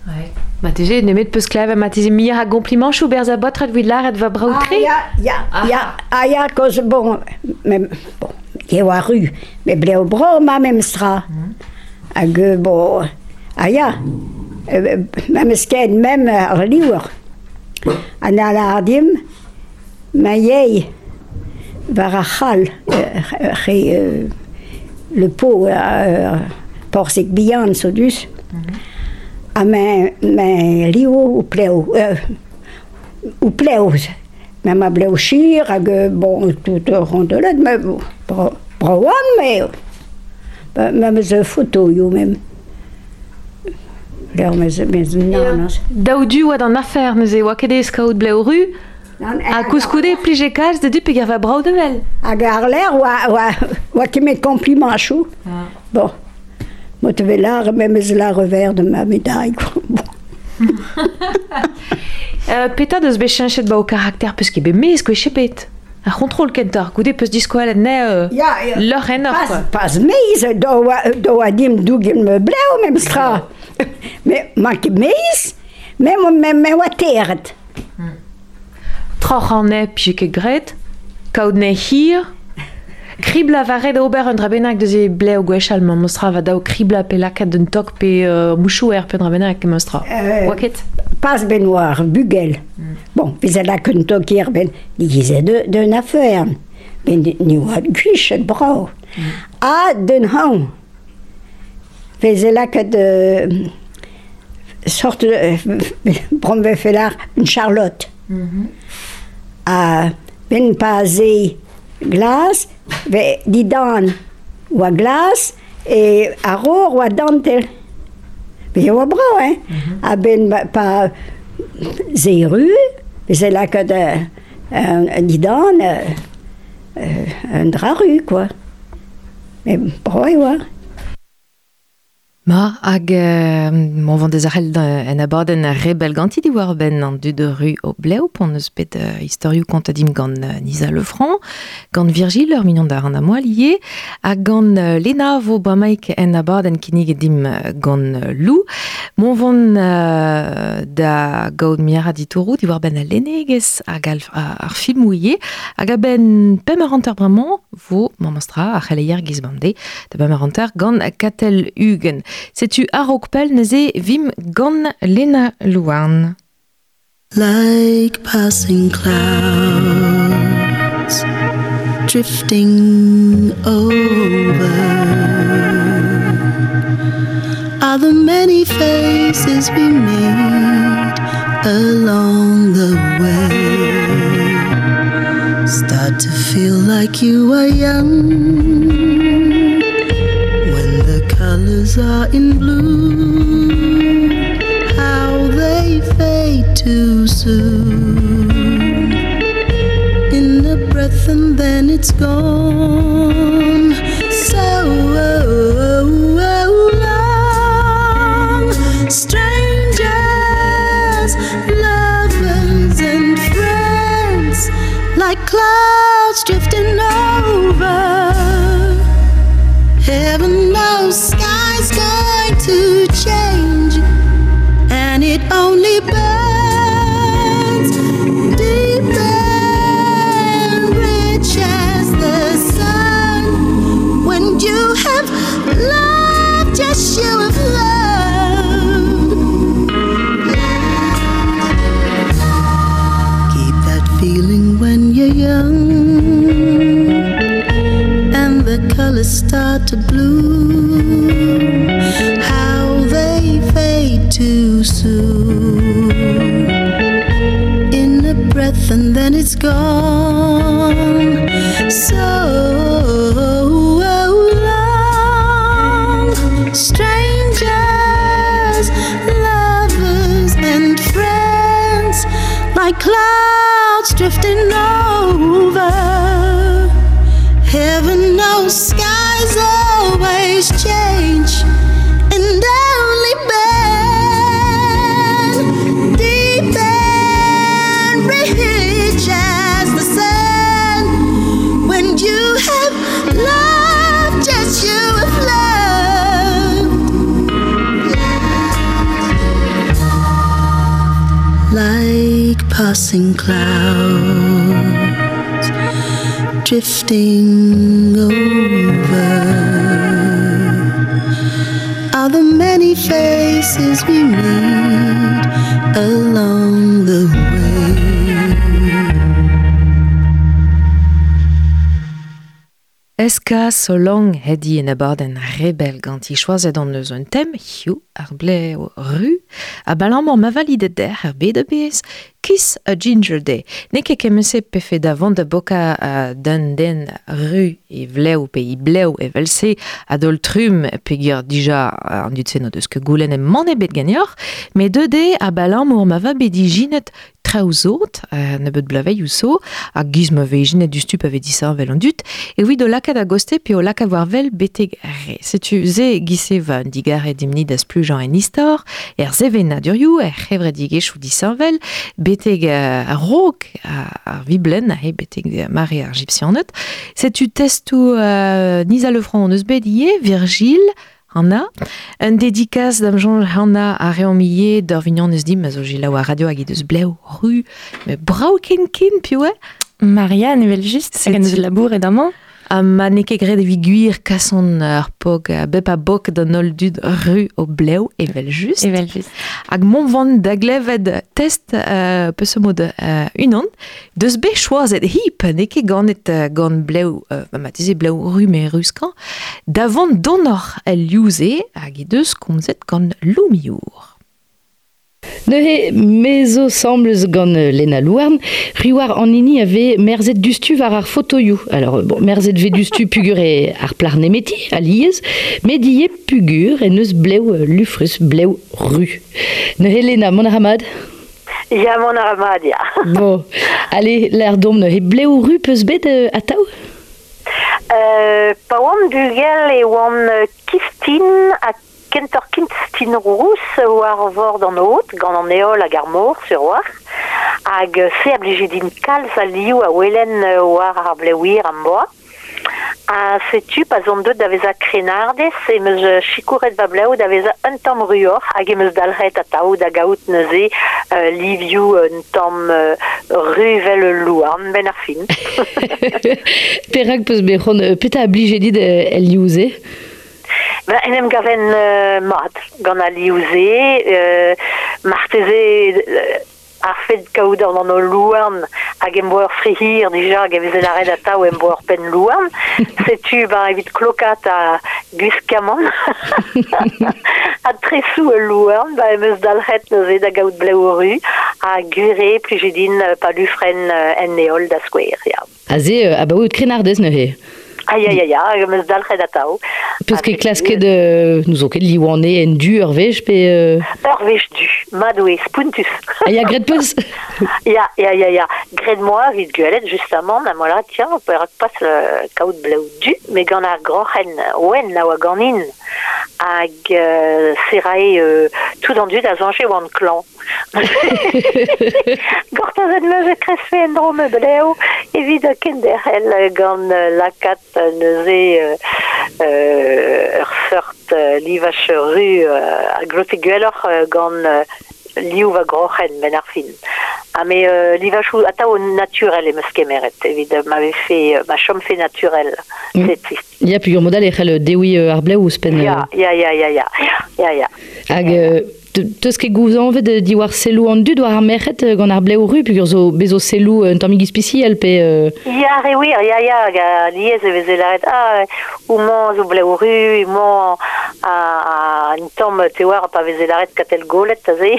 Ouais. Ma tije ne met peus klev, ma tije mir a compliment chou berz a botret vid lar et va braoutri? Ah ya, ya, ah. ya, ah ya, koz bon, me, bon, ye war ru, me bleu bro ma mem stra. Mm. Hag, bon, Ah ya, ma mesket mem ar liwer. An a la ardim, ma yei, var a c'hal, le po, porsek bihan so dus, a ma, ma liwo ou pleo, ou pleo, ma ma bleo chir, hag, bon, tout rondelet, ma, bra, bra, mais ma, ma, ma, ma, ma, ma, Leo mez mez nanas. Daou du oa d'an afer neuze oa ket eus kaout bleu ru. A kouskoude plije kaz de du pe va brau de vel. Hag ar l'air oa, oa, oa kemet kompliment chou chou. Ah. te Mot ve la rememez la revers de ma médaille. euh, peta deus bechenchet ba o karakter peus ket be mez koe chepet. A kontrol kentar, goude peus disko alet ne euh, yeah, yeah. l'or enor. Pas, pas meiz, do, do a dim dougen me bleu mem stra. me, ma ket meiz, me mo me me oa teret. Hmm. Troch an e pje ket gret, kaout ne hir, kribla va red ober un drabenak de e ble o gwech al ma mostra va dao kribla pe lakat d'un tok pe uh, mouchou er pe drabenak ke mostra. Euh, Oa ket Pas benoar, bugel. Bon, vez la kun tok er ben, digize de, de na fern. Ben ni oa gwech et brao. A den hang, La ket de sorte de felar une charlotte. A ben pa ze glas, ve di dan oa glas, e a ror oa dantel. Mais oa brau, hein? A ben ba- pa zeru, c'est là que de, un didan, euh, euh, un draru, quoi. Mais brau, oa. Ma hag euh, mon vant des arrel en abaden a rebel ganti di war ben an du de rue au bleu pon eus bet uh, historiou kontadim gant uh, Nisa Lefranc, gant Virgile ur minon d'ar an amoa lié, a gant uh, Lena vo bramaik en abaden kinig edim uh, gant Lou. Mon vant da gaud miara ditourou di war ben a lenegez hag ar film ouie, hag a ben pem ar anter bramañ vo mamastra a c'haleier gizbande da pem ar anter gant Katel Hugen. Setu neze vim Lena Louarn. like passing clouds drifting over are the many faces we meet along the way start to feel like you are young colors are in blue. How they fade too soon. In a breath and then it's gone. So oh, oh, long. Strangers lovers and friends like clouds change and it only burns deep and rich as the sun. When you have loved just you have loved. Keep that feeling when you're young and the colors start to bloom clouds drifting over passing clouds drifting over. Are the Eska so long hedi en abord en rebel gant i choazet an eus un tem hiu ar ble o ru a balam ma valide der ar bet bez Kiss a Ginger Day. Ne ket kemese pefe davant da boka uh, d'un den ru e vleu pe i bleu e velse adol trum pegur dija an dut seno deus ke goulen e man e bet gagnor, me de de a balam ur ma va bedi jinet traouzot, uh, ne bet blavei ou so, a giz ma ve jinet du stup ave disa vel an dut, e oui do laka goste pe o war vel. Setu ze gise va digare dimni das plus jan en istor, er zevena duriou, er chevre digechou disa vel, beteg uh, a rog a, a viblen a he beteg de mare ar gypsianet. Setu testou uh, Nisa Virgile, Anna. Un dédicace d'am Jean Anna a reommiye d'or vignon eus dim, a zo jilaou a radio hag eus bleu ru, me brau ken ken pioe. Marianne evel just, C'est- an eus labour edamañ. A ma ne ket gret vi gwir kason ar pog a bep a bok dud ru o bleu evel just. Evel just. Hag mon vant da glevet test uh, peus mod uh, unan, deus be choazet hip, ne ket ganet uh, gant bleu, uh, ma tize bleu ru me ruskan, da vant donor el liouze hag e deus komzet gant loumiour. Ne he mezo sembles gant euh, Lena Louarn, Riwar an ini ave merzet dustu var ar. Alors, euh, bon, merzet ve dustu pugur e ar plar nemeti, a liez, met die pugur eus bleu euh, lufrus bleu ru. Ne he Lena, mon aramad? Ja, mon aramad, ja. Bon, allez, l'air dom ne he bleu ru peus bet euh, atau Uh, pa oam dugel e oam kistin a kentor kint stin rous war vor d'an haut, gant an eol hag sur war, hag euh, se a blije din kalz a liou a welen euh, war ar blewir am boa. A setu pas on deud davez a krenardez e meus euh, chikouret va bleu davez a un tam ruor hag e meus dalret a tao da gaout neuze euh, un tam euh, ruvel louarn ben ar fin. Perak peus bechon, euh, peta a euh, Ben, en em gaven euh, mat gant a liouze, euh, marteze euh, ar fet kaout an an o louarn hag em boer frihir dija hag evez el arred a tao em boer pen louarn. Setu, ben, evit klokat a guskamon. a tresou e louarn, ben, em eus dalret neuze da gaout bleu ru, a gure plujidin euh, pa lufren euh, en neol da skwer, ya. A ba krenardez Aïe, aïe, aïe, aïe, em eus dalret a tao. Peus ket klasket de... nous zo ket en du ur pe... Euh... Ur du, madoe, spuntus. A ya gret peus Ya, ya, ya, ya. Gred moi, vid guelet, justement, na mola, tiens, on peut pas le kaout bleu du, mais gant ar grochen, ouen, na oa ganin, hag euh, serae euh, tout en du da zange oan klan. Gortazet meus e kresfe en drome bleu, evit a kenderel gant lakat neuze ur sort euh, euh, a glote gwelloc'h euh, gant euh, liou va grochen ben ar fin. Ha me euh, livachou atao naturel em eus kemeret, evit fait, euh, ma chom fait naturel. Mm. Triste. Ya pu ur modal e c'hell dewi ar bleu ou spen... Ya, ya, ya, ya, ya, ya, ya. Hag euh, teus ket gouzan vet de diwar selou an dud war ar merc'het euh, gant ar bleu ru, pu ur zo bezo selou un tammig pe... Euh... Ya, rewir, ya, ya, ga liez e veze laret, ah, ou man zo bleu ru, ou man a, a un tom te war pa veze laret katel golet, ta ze.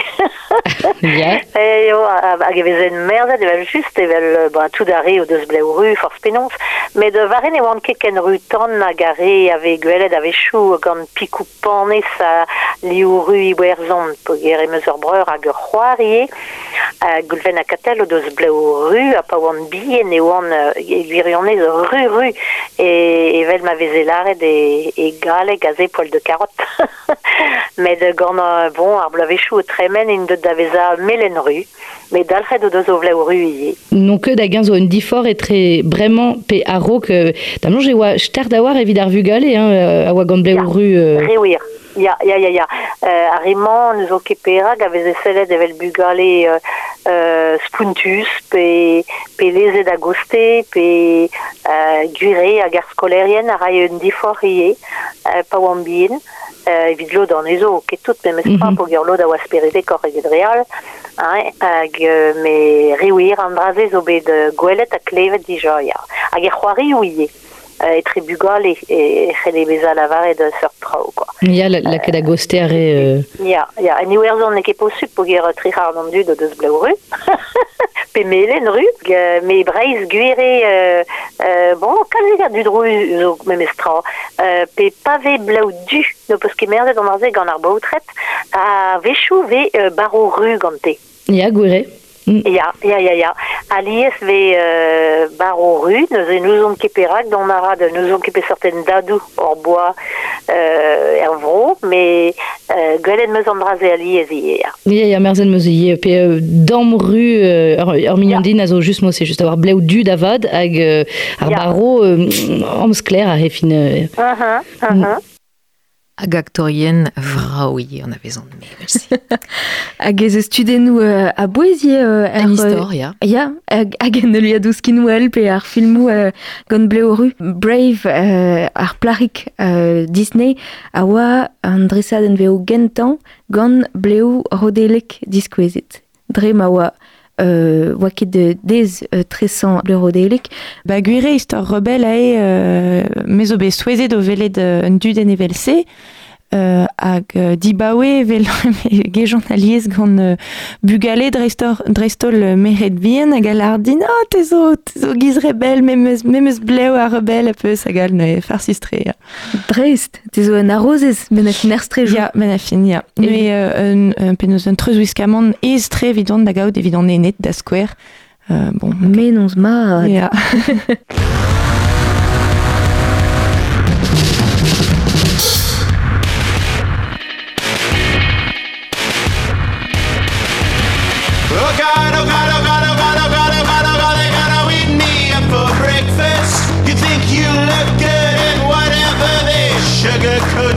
Ya. E yo, hag e veze en merzet, evel just, evel, euh, tout o deus bleu ru, force penons, met de varen e oan ket ken ru ton a gare ave gweled ave chou gant pikou panez a liou ru i werzon, po ger e meus ur breur hag ur c'hoarie, a gulven a katel o deus bleu ru, a pa oan bien e oan euh, e gwirionez ru ru, e evel ma veze laret e, e gale gaze poil de karot. Met euh, gant euh, bon ar blave chou o tremen in deud da veza melen ru, met dalc'het o deus o bleu ru ie. Non ket da genzo un difor etre bremañ pe arro que... Da mnon oa stert da war evit ar vugale, hein, euh, a oa gant bleu ru... Euh... Rewir. Ya, ya, ya, ya. Euh, a remant, nous o ket perak, a veze sellet evel bugale euh, euh, spuntus, pe, pe lezet a goste, pe euh, gure a gar skolerien, a rai un difor ie, euh, pa oan bien, euh, evit lo dan ezo, ket tout, me mes pa, Mhm. po ger lo da oa speride kor eget real, hein, hag euh, me rewir an draze zo bet euh, gwelet a klevet. Hag e c'hoari ou ie. Euh, etre bugale e c'hele beza sur trao, quoi. Ya la, la ket da goste are... Euh... Ja, ja, en iwerzon ne ket posub po ger tri c'har an dud o deus bleu ru. Pe melen ru, ge- me breiz gwere, bon, a zo euh, pe pave bleu du, no peus ket merzet an arze gant ar baoutret, a vechou ve baro ru gante. Ya, gwere. Ya, ya, ya, ya. Alies ve euh, baro ru, neus e neuzon ket perak, don ara de neuzon ket pe certaine dadou or boa euh, er vro, me euh, gwelet meus an draze alies ie, ya. Ya, merzen meus ie, pe euh, ru euh, ur, ur mignon din a zo just mo se just avoir bleu du davad hag euh, ar baro euh, a. Euh... Uh-huh, aktorien vraoui an a vezan me. Hag ez eus studennou euh, a boezie euh, An istor, ya. Hag en eul ya douskin wel pe ar filmou euh, gant. Brave euh, ar plarik euh, Disney a oa an dresad en veo gentan gant rodelek diskwezit. Dre ma oa euh, de dez euh, tresan bleu rodelek. Ba gwire istor rebel ae euh, mezo be souezet o velet euh, un se, euh, hag euh, dibaoe vel gejont aliez gant euh, bugale drestor, drestol meret bien hag al ar din, oh, te zo, te zo giz rebel, memeus, memeus bleu a rebel a peus hag al ne farcistre. Ya, Dreist, te zo an arrozez ben a fin er strejo. ya ben a fin, ya. Euh, un, un penaos un wiskaman ez tre evidon da gaout evidon nenet da skwer. Euh, bon, Menons ma... ya.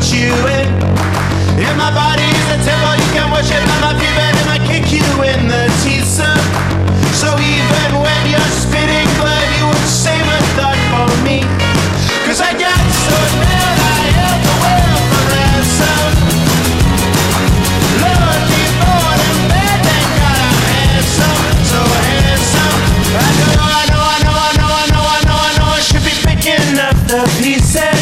push you in. If my body's a temple, you can worship at my feet, it might kick you in the teeth, son. So even when you're spitting blood, you would save a thought for me. Cause I got so mad, I held the world for ransom. Lonely, bored, and bad, thank God I'm handsome, so handsome. I know, I know, I know, I know, I know, I know, I know I should be picking up the pieces.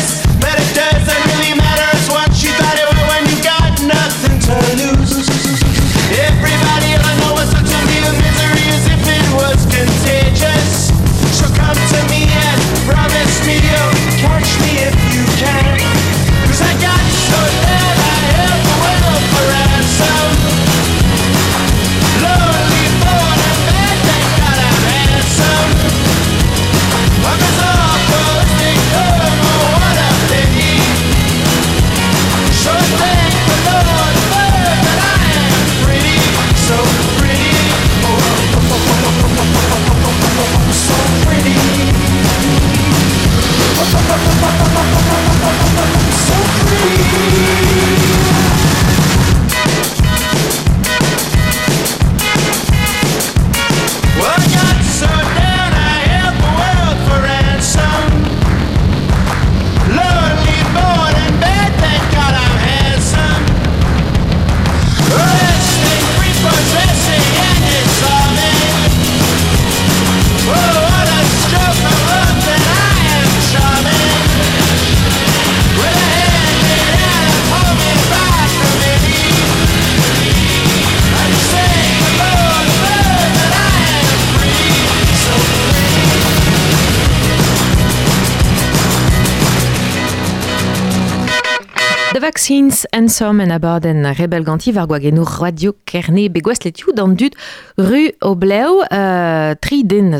Vaccines ensom en abaden rebel ganti var gwageno radio kerne begwest letiu dan dud ru o bleu euh, tri den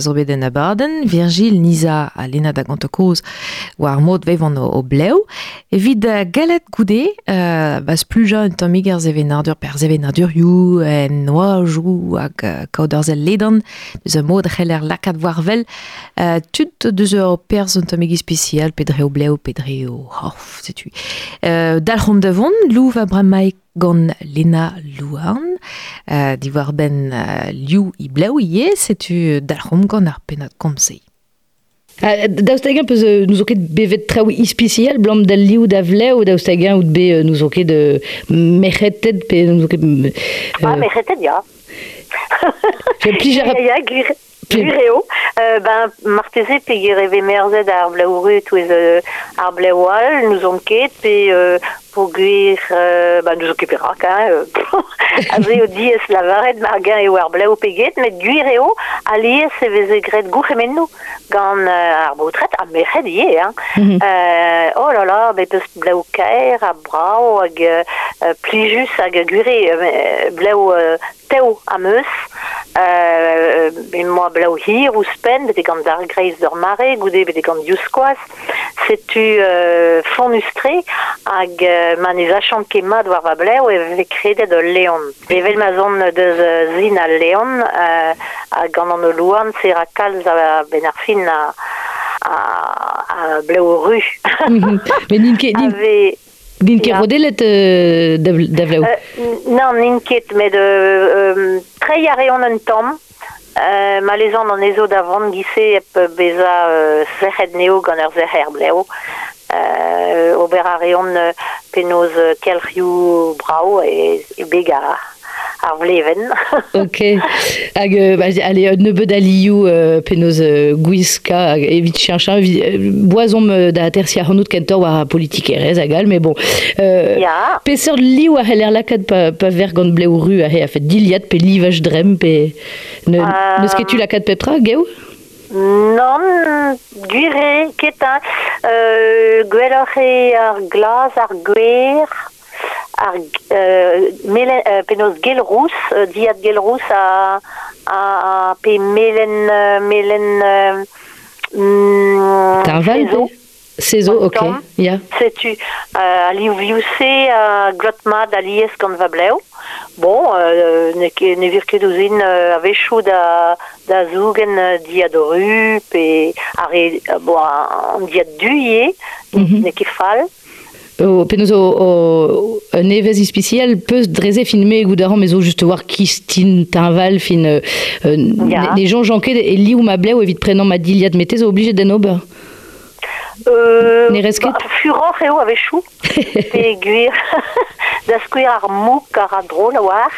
Virgil Niza a lena da gantokoz war mod galet goude euh, bas tomig ar zevenardur per you en noajou hag kaoderzel ledan mod warvel euh, tud deus un tomig spécial pedre o bleu pedre dalc'hom devon lou va bramaik gant Lena Louarn, euh, ben euh, liou i bleu ie, setu dalc'hom gant ar penat komsei. Ah, Daoustegen peus euh, nous oket bevet traoù ispiciel blam da liou da vleu out be euh, nous oket de mechetet pe nous oket euh, Ah, bien. Fe plijar Il y a Gure- Gureo, euh, ben, marteze pe gereve merzet ar blaouru touez euh, ar blaoual, nous on ket, pe euh, pour guir, euh, ben, nous occuper rak, hein, aze o lavaret margan e war blaou peget, met Gureo, alies e veze gret gouchemenno, gant euh, ar boutret, a ie, hein. Oh là là, bet eus blaou kaer, a brao, hag euh, plijus hag gure, euh, blaou euh, teo am eus, ben moi blaou hir ou spen, bet gant greiz d'or mare, goude bet gant setu euh, fonustré hag man ez achant ket mat war va blaou e kredet o leon. Evel ma zon deus euh, zin a leon, euh, hag gant an o louan, se ra kalz a ben ar fin a, a, a blaou ru. mais nin ket Ave... nin ket rodelet euh, da, Euh, non, n'in ket, met de euh, tre a reon un tom. Euh, ma lezan an ezo da vant gise ep beza euh, zerchet neo gant ur zercher bleo. Euh, ober a reon euh, penoz euh, kelc'hioù brao e, e beg a, ar vleven. Ok. Hag, euh, bah, allez, un nebeud a liou euh, penoz euh, gwiska hag evit euh, boazom euh, da tertia hanout kentor war a politik erez agal, mais bon. Euh, ya, Peseurt liou a heller lakad pa, pa ver gant bleu ru a he a fet diliat pe livaj drem pe... Ne, Euh, Neus ket tu lakad petra, geu? Non, gure, ketan, euh, gwelloc'he ar glas, ar gwer, ar euh, melen, euh, euh, diat gelrous a, a, a pe melen, euh, melen, euh, mm, Tarval sezo. ok. Ya. Setu, euh, ali viuse a glotmad a lies gant va bleu. Bon, euh, ne virkeduzin euh, avechu da, da euh, dia dorup e are, euh, bo, an dia duie, mm -hmm. ne ket fall. O, penaos o, o un evez ispicial peus dreze filme gout aran mezo just war kistin tinval fin euh, yeah. ne gens janket e li ou ma bleu evit prenan ma diliad metez o oblige den ober. Euh, ne resket? Bah, furor eo avechu. Pe guir da skwir ar mouk ar a drôle a war.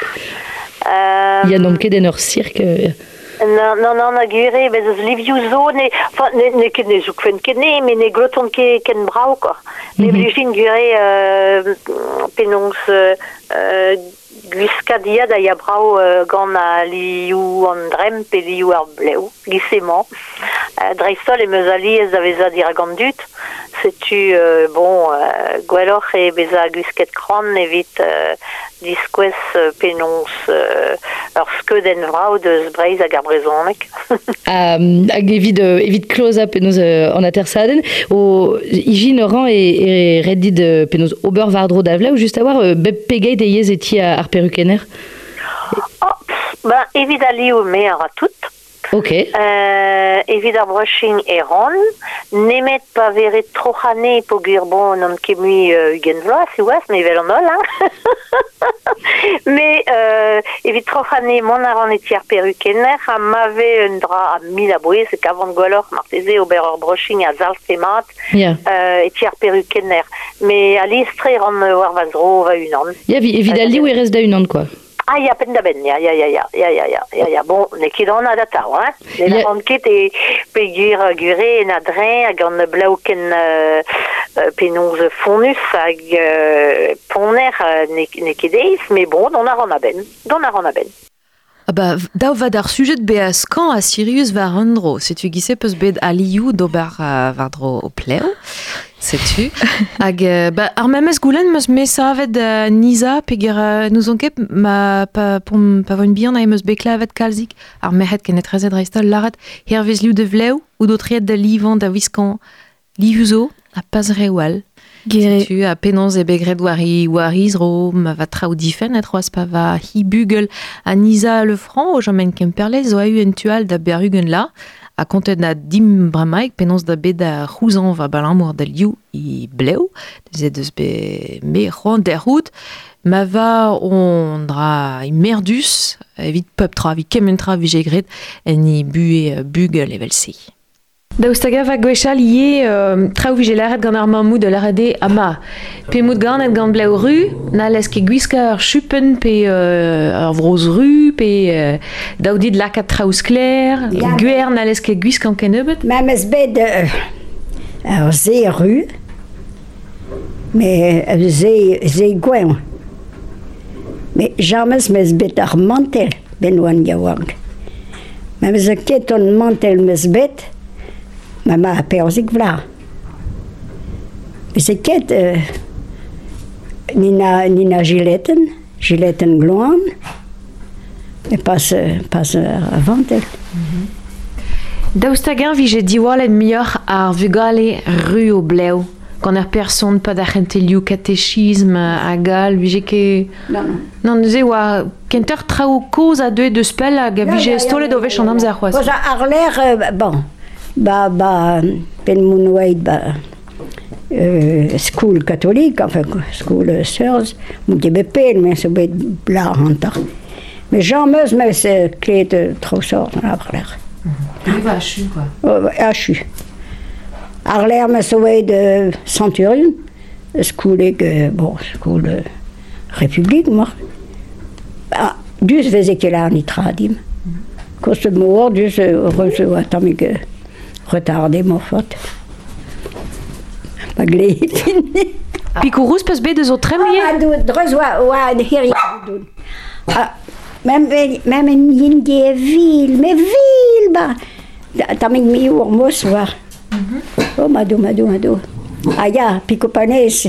Euh, ya nom ket den ur cirque euh, Non, non, non, na gure, bez eus livioù zo, ne, enfin, ne, ne ne zouk ne, ne gloton ke, ken brau, quoi. Ne blijin gure, euh, penons, euh, euh, gwiskadia da ya brau euh, gant a liou an drem pe liou ar bleu, gisement. Euh, Dreistol e meus aliez da veza dir a gant dut, setu, euh, bon, euh, gwelloc'h e beza gwisket kran evit euh, penons euh, ur skeudenn vrao deus breiz hag ar brezonek. Um, evit, evit penaos euh, an atersaden o ijin ober vardro ou just a war euh, bep ar perukener Oh, ben, evit a liou me ar a tout. Ok Euh, ar brushing e ran. Nemet pa veret trochane po gur bon nom kemui euh, ugen vloaz, si oas, me vel an ol, hein. Me, euh, evit trochane mon ar an eti ar perukener, a mave un dra a mil a boe, se kavant gwalor marteze ober ar brushing a zalt temat, ya euh, eti ar perukener. Me a listre ran euh, war vazro va unan. ya vi- evit a liou e rez da unan quoi Ah, ya pen da ben, ya, ya, ya, ya, ya, ya, ya, ya, ya. Bon, ne ket an ad atao, hein. Ne Ya. la ran ket e pe gur uh, gure en adren hag an blau ken uh, penons fonus hag uh, poner uh, ne, ne ket eiz, me bon, don a ran ben. Don a ran ben. Ah bah, daou va d'ar sujet beas kan a Sirius var andro. Setu gise peus bet a liou d'ober uh, vardro o pleo. Setu. Hag, euh, bah, ar memes goulen meus me savet uh, niza peger uh, nous on ket ma pa, pom, pa voin bihan a emeus bekla avet kalzik. Ar mehet ken etrezet reistol laret hervez liou de vleu ou d'autriet da livan da viskan liuzo a rewal. Gere. Tu a penons e begret wari wariz ro ma va trao difen et roas pa va hi bugel a nisa le franc o jamen kemperle zo a eu en tual da berugen la a kontet na dim bramaik penons da bet da va balamor da liou i bleu, deze deus be me c'hoant der ma va on dra i merdus evit pep tra, evit kementra vijegret en i bue bug level 6. Daoustagav a gwechal ye euh, traoù vigelaret gant ar mamoud al arade ama. Pe mout ganet gant blau ru, na leske gwiska ar chupen pe euh, ar vroz ru, pe euh, daoudit lakat traoù skler, yeah. gwer na leske gwisk an ken ebet. Ma mes bet euh, ar ze ru, me ze, ze gwen. Me jamez mes bet ar mantel ben oan gawag. Ma mes a ket an mantel mes bet, ma a perzik vla. Ze ket euh, nina, nina giletten, giletten gloan, e pas, pas avantel. Mm -hmm. Daoustagañ vije diwal en mioc'h ar vugale ru o bleu, gant ar person pa da c'hentelioù katechism a gal, vije ke... Non, non. Non, oa, kenter trao koz a deuet de pell hag vije stolet o vech an amzer c'hoaz. Koz ar l'air, bon, ba, ba, pelmunwait, ba, euh, school catholique, enfin, school sœurs, m'di bepel, mais c'est bet bla hanta. Mais j'en meuse, mais c'est clé de trop sort, on a parlé. Oui, HU, quoi. Oh, HU. Arler, mais c'est de Centurion, school, et, bon, school, euh, République, moi. Bah, dus nitradim. Kost moor. retarde morfot. Pa gleet. Pikourouz peus bet eus o tremlier Ah, do, drez oa, oa, hiri. Ah, même, même en yin ge vil, me vil, ba. Tamig mi ur mos war. Oh, mado, mado, mado. Ah, ya, pico Pikopanez.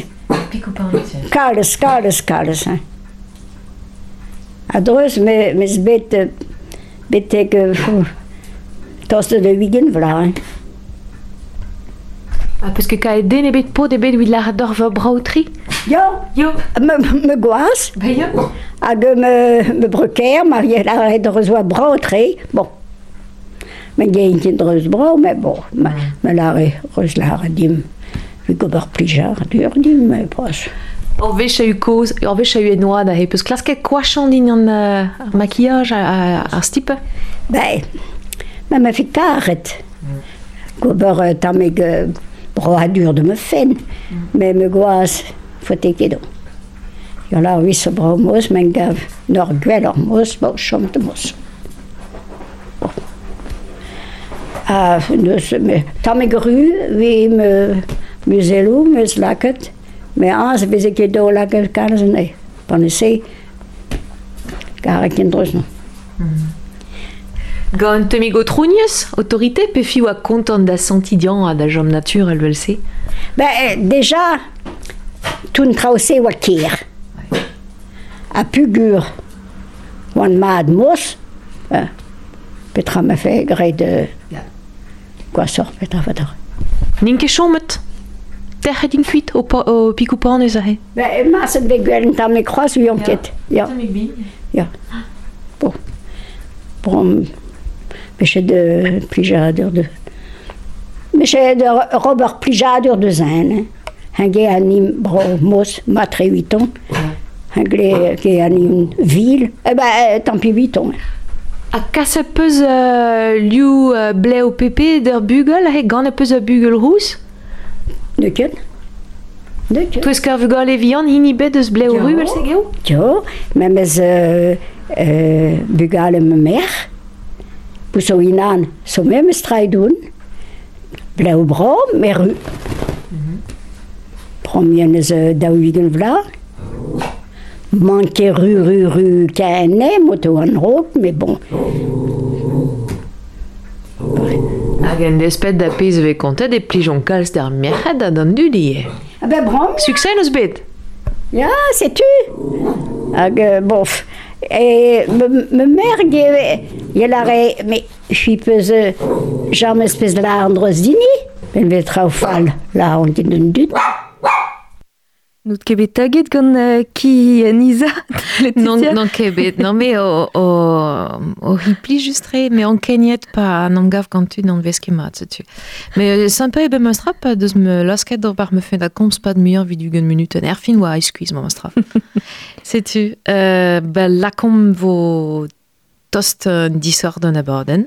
Kales, kales, kales, hein. A drez me, mes bet, betek, uh, tost da vigen vlaen. Ah, parce que quand elle est bête peau, des bêtes, il a d'or va brauterie. Yo, yo, me me goas. Ben yo. A de me me brequer, Marie la de reçoit brauterie. Bon. Mais il y a une petite rose brau, mais bon, mais la rose la dim. Vi go plus plijar, dur dim, mais proche. Or vez a eu koz, or vez a eu enoad a he, peus klasket koachan din an uh, maquillage a, a, a stipe? Ben, Ma ma fe karet. Mm. Gober tamek broadur de me fen, me me goaz fote kedo. Yo la ui so brao moz, men gav nor gwell ar moz, bo chom te moz. Ah, dus, me, tamek ru, vi me muzelo, meus laket, me az veze kedo laket kalzen e. Pan e se, kar e kendrozno. Mm -hmm. Gant temi go trounius, autorité, pe fi oa kontant da santidian a da jom natur el vel se. Ben, eh, déjà, toen krause wa keer. A pugur, wan maad mos, eh, petra me fe gre de... Quoi sort petra fatar. Nin ket chomet Terre din kuit o, o pikou pan eus a he. Ben, ma se ve gwell ta me kroaz ui anket. Ja. Ja. Bon. Bon, Bechet de plijadur de... Bechet de Robert plijadur de zan. Un e anim bro mos ma tre huiton. Hag e anim ville. E ben, tant pi huiton. A kas a peus euh, liou euh, ble o pepe d'ur bugel, he gant a peus a bugel rous De ket De ket Twez kar vugol e vian hini bet eus ble o rubel se geo Tio, memez euh, euh, me mer, Bouzo inan, so mem eus traidoun, blau bro, meru. Promien eus daouigen vla. Manke ru, ru, ru, kaene, moto an rok, me bon. Hag en despet da pez ve kontet e plijon kalz d'ar merc'hed ad an du die. Ah ben bram. Succès eus bet. Ya, setu. Hag, bof. Et me, me merge, il aurait, mais je suis pesé, jamais espèce de la andros dini. Ben vet traufal, là, on dit d'une. Nout ket taget gant uh, ki uh, Nisa Non, non non mais o, o, o hipli justre, mais on kenyet pa an gav gantu non vez ket mat, tu. Mais euh, sympa ebe mostra pa deus me lasket dor bar me fe da komz pa de meilleur vidu gen minut en erfin ice squeeze ma mostra. Sais-tu, euh, ba la kom vo tost euh, disor d'un aborden.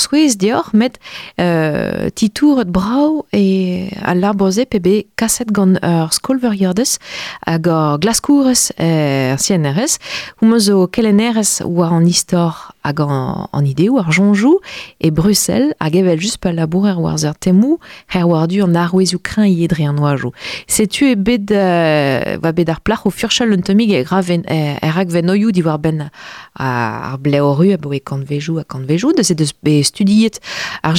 swez dior, met euh, titour et brau e a l'arboze pebe kaset gant ur skolveriades hag ur glaskourez e CNRS, ou mo zo kelenerez war hag an, an ide ou ar jonjou e Bruxelles hag evel just pa labourer war zer temou her war du an arwez ukran iedre an oajou. Setu e bet euh, va bet ar plach o furchal un tomig e graven e, e rag ven oioù di war ben ar ble o ru a bo e kant vejou a kant vejou de se deus be studiet ar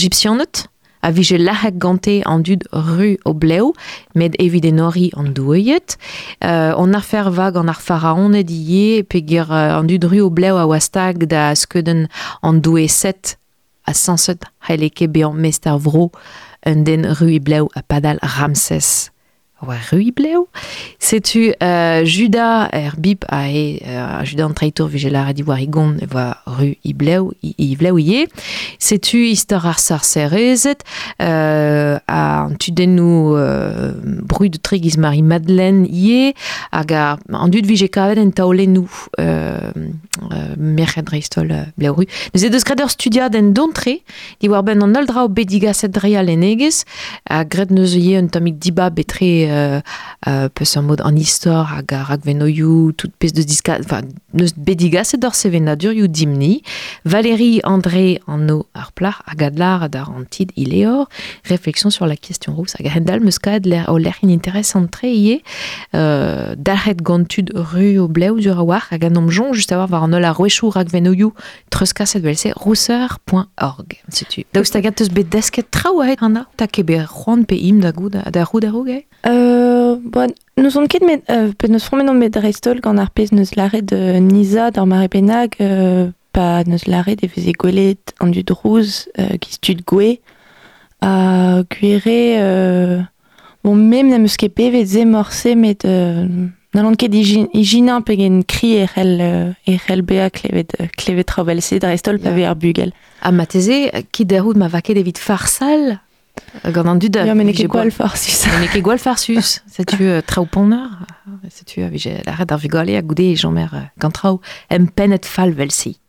a vije lahek gante an dud ru o bleu, med evit en ori an. Euh, on ar fer vag an ar pharaon ed ie, pe ger an dud ru o bleu a wastag da skeuden an doue set a sanset haeleke be an mester vro un den ru i bleu a padal Ramses. Bleu? Setu euh, Juda er bip a e euh, Juda an traitour vigelar a di war i gont e va ru i bleu i, i bleu ie. Setu istor ar sarserezet euh, a an tudennou euh, bru de tregiz Marie Madeleine ie hag a an dud vije kavet en taolennou euh, euh, merched reistol euh, bleu ru. Neus eus greder studiad en dontre di war ben an aldra o bedigaset real enegez a gred un tamik diba betre peus mod an istor hag a rag venoioù tout pez de diska enfin, neus bedigaset d'or sevenadur you dimni. Valérie André en no ar plar hag adlar ad ar an tid ileor réflexion sur la question rousse hag hendal meus kaet l'air o l'air inintéressant tre ie euh, dalret gantud ru o bleu dur a war hag an omjon just a war war an ol a roechou rag venoioù treuskaset velse rousser.org setu daoust hag eus bet desket trao a het anna? Ta kebe c'hoant pe im da goud da roud a roug Euh, bon, nous on ket met, euh, pe neus fromen an met reistol gant ar pez neus lare de Nisa d'ar mare benag, euh, pa neus lare de veze gwelet an du drouz euh, qui stud gwe a gwere euh, bon mem na meus ket pevet ze morse met euh, N'allons ket igina pegen kri e euh, e c'hell bea klevet euh, klevet travel se da restol pa ar bugel. A ma teze, ki derout ma vaket evit farsal gant an dudal. Ya men e ket Vije gwall farsus. Men ket gwall farsus. Setu euh, traoù ponnar. Setu a vije la red ar vugale a goude e jommer euh, gant traoù em pennet fal vel si.